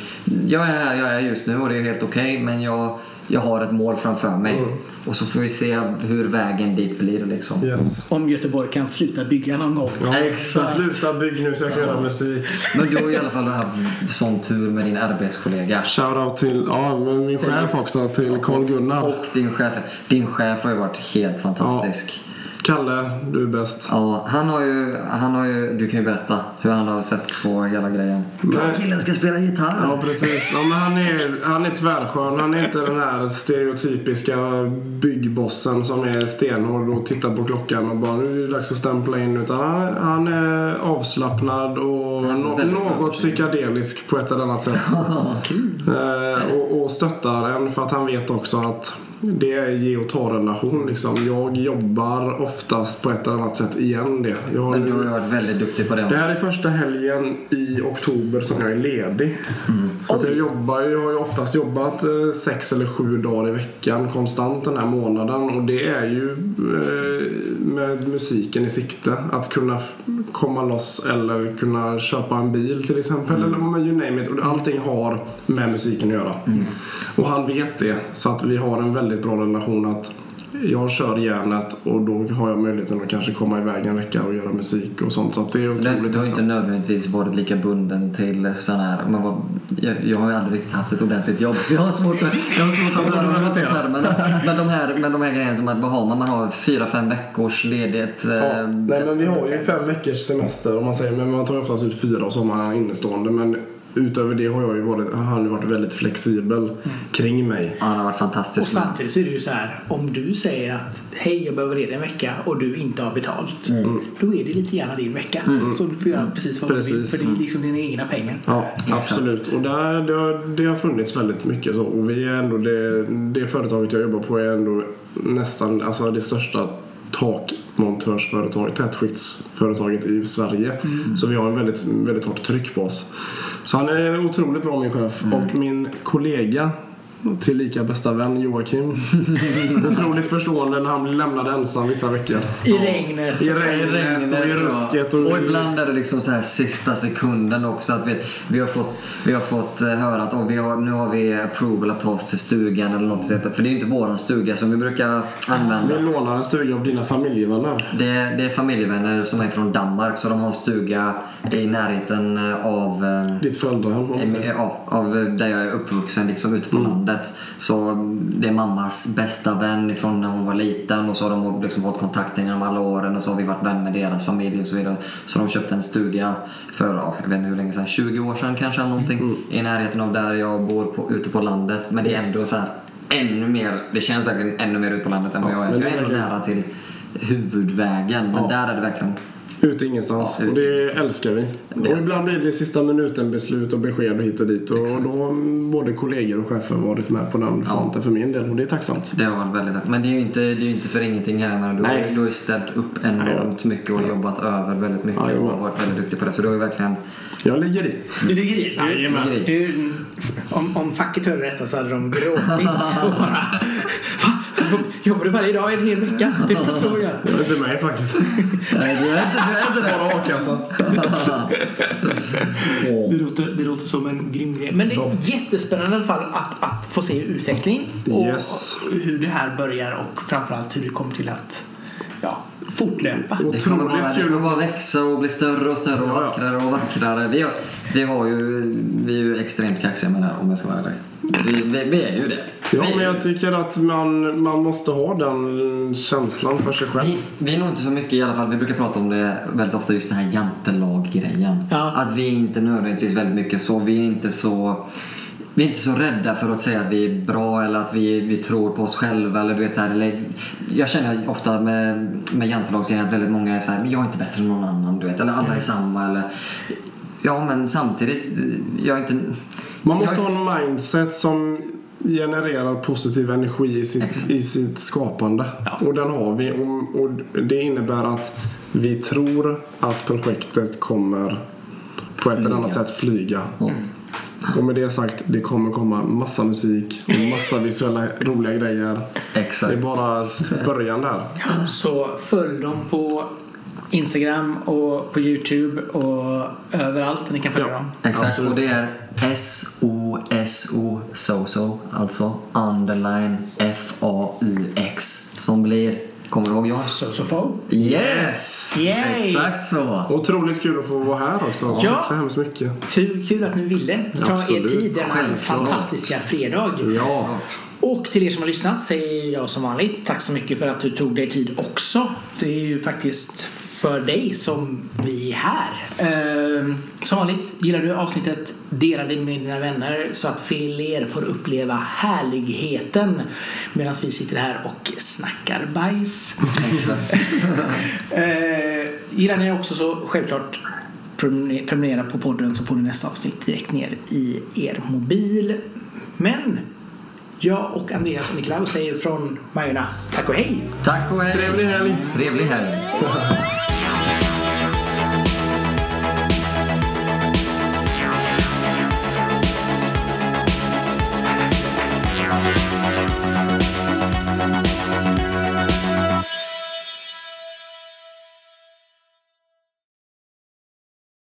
jag är här jag är just nu och det är helt okej men jag, jag har ett mål framför mig och så får vi se hur vägen dit blir liksom. Yes. Om Göteborg kan sluta bygga någon gång. Ja, Exakt. Sluta bygg nu så jag kan göra musik. Men du har i alla fall haft sån tur med din arbetskollega. Shoutout till ja, min chef också, till Carl Gunnar. Och din chef. Din chef har ju varit helt fantastisk. Kalle, du är bäst. Ja, han har ju, han har ju, du kan ju berätta hur han har sett på hela grejen. Nej. Killen ska spela gitarr. Ja precis. Ja, men han, är, han är tvärskön. Han är inte den här stereotypiska byggbossen som är stenhård och tittar på klockan och bara nu är det dags att stämpla in. Utan han, han är avslappnad och är något psykedelisk på ett eller annat sätt. Eh, och, och stöttar en för att han vet också att det är ge och ta relation liksom. Jag jobbar oftast på ett eller annat sätt igen det. Jag har Men du har varit väldigt duktig på det. det här är första helgen i oktober som jag är ledig. Så att jag jobbar jag har ju oftast jobbat eh, sex eller sju dagar i veckan konstant den här månaden. Och det är ju eh, med musiken i sikte. Att kunna komma loss eller kunna köpa en bil till exempel. Eller men you name it. Och allting har med musiken att göra. Och han vet det. Så att vi har en väldigt bra relation att jag kör järnet och då har jag möjligheten att kanske komma iväg en vecka och göra musik och sånt. Så att det är Så otroligt det, du har inte nödvändigtvis varit lika bunden till sån här... Man var, jag, jag har ju aldrig riktigt haft ett ordentligt jobb så jag har svårt att, jag har svårt att svårt att relatera. termen. Men de här, men de här grejerna som att vad har man? Man har fyra, fem veckors ledighet. Ja, eh, nej men vi har ju fem veckors semester om man säger. Men man tar ju oftast ut fyra och så har man innestående. Men utöver det har jag ju varit, har han varit väldigt flexibel kring mig. Ja, han har varit Och fantastisk. med. samtidigt så är det ju så här, om du säger att hej jag behöver reda en vecka och du inte har betalt. Mm. Då är det lite grann din vecka. Så du får göra precis vad du vill. För det är liksom dina egna pengar. Ja, absolut. Och där, det, har, det har funnits väldigt mycket så. Och vi är ändå det, det företaget jag jobbar på är ändå nästan alltså det största takmontörsföretaget, tätskiktsföretaget i Sverige. Så vi har en väldigt, väldigt hårt tryck på oss. Så han är otroligt bra min chef. Och min kollega tillika bästa vän Joakim. Otroligt förstående när han blir lämnad ensam vissa veckor. I regnet. I regnet och i rusket. Och, Och, ibland är det liksom så här sista sekunden också att vi, vi har fått, vi har fått eh, höra att oh, vi har, nu har vi approval att ta oss till stugan eller något sånt. För det är ju inte våran stuga som vi brukar använda. Vi lånar en stuga av dina familjevänner. Det, det är familjevänner som är från Danmark så de har en stuga i närheten av, eh, Ditt föräldrahem. säger. ja, av där jag är uppvuxen, liksom ute på landet. Landet. Så det är mammas bästa vän ifrån när hon var liten och så har de liksom fått kontakt genom alla åren och så har vi varit vän med deras familj och så vidare. Så de köpte en stuga för, ja, jag vet inte hur länge sedan, 20 år sedan kanske eller någonting. I närheten av där jag bor på, ute på landet. Men det är ändå så här ännu mer, det känns verkligen ännu mer ut på landet än vad jag är. För jag är ändå nära till huvudvägen. Men Ja. där är det verkligen Ut ingenstans. Ja, och det ingenstans. älskar vi. Det och ibland blir det sista minuten beslut och besked och hit och dit. Och då har både kollegor och chefer varit med på den Ja. fronten för min del. Och det är tacksamt. Det har varit väldigt tack. Men det är ju inte, det är inte för ingenting här. Du, Nej. du har ju ställt upp enormt mycket och jobbat över väldigt mycket Ja, och varit väldigt duktig på det. Så du har ju verkligen... Jag ligger i. Du ligger i. Du, Jajamän. du, om, om facket hörde detta så hade de gråtit bara jobbar du varje dag i en hel vecka? Det får du lov att göra. Jag är inte med faktiskt. Nej, du är inte, du är inte Bara a-kassan. Det låter, det låter som en grym grej. Men det är jättespännande i alla fall att, att få se utveckling och Yes. hur det här börjar och framförallt hur det kommer till att ja, fortlöpa. Det kommer, bara, det kul kommer att bara växa och bli större och större och vackrare och vackrare. Vi, har, vi, har ju, vi är ju extremt kaxiga med det här om jag ska vara ärlig. Vi, vi, vi är ju det. Ja, vi, men jag tycker att man, man måste ha den känslan för sig själv. vi, vi är nog inte så mycket i alla fall, vi brukar prata om det väldigt ofta, just den här jantelag-grejen. Ja. Att vi är inte nödvändigtvis väldigt mycket så, vi är inte så vi är inte så rädda för att säga att vi är bra eller att vi, vi tror på oss själva. Eller du vet, så här, eller, jag känner ofta med, med jantelagsgrejen att väldigt många är så här, men jag är inte bättre än någon annan. Du vet, eller alla är samma. Eller, ja, men samtidigt, jag är inte... Man måste jag, ha en mindset som genererar positiv energi i sitt, Exakt. i sitt skapande. Och den har vi. Och, och det innebär att vi tror att projektet kommer på ett eller annat sätt flyga. Och med det sagt, det kommer komma massa musik och massa visuella roliga grejer. Det är Exakt. bara början där. Så följ dem på Instagram och på Youtube och överallt där ni kan följa Ja. dem. Exakt, Absolut. och det är S-O-S-O, SOSO, alltså underline F-A-U-X, som blir, kommer du ihåg Johan? Få. Yes! Yay! Exakt så. Otroligt kul att få vara här också. Ja. Tack så hemskt mycket. Kul, kul att ni ville ta er Absolut. tid denna Självklart. fantastiska fredag. Ja. Och till er som har lyssnat säger jag som vanligt tack så mycket för att du tog dig tid också. Det är ju faktiskt för dig som vi är här. Ehm, som vanligt, gillar du avsnittet, dela det med dina vänner så att fler får uppleva härligheten medan vi sitter här och snackar bajs. Eh, gillar ni också så självklart prenumer- prenumerera på podden så får ni nästa avsnitt direkt ner i er mobil. Men jag och Andreas och Niklaus säger från Majorna tack och hej! Tack och hej. Trevlig helg. Trevlig helg.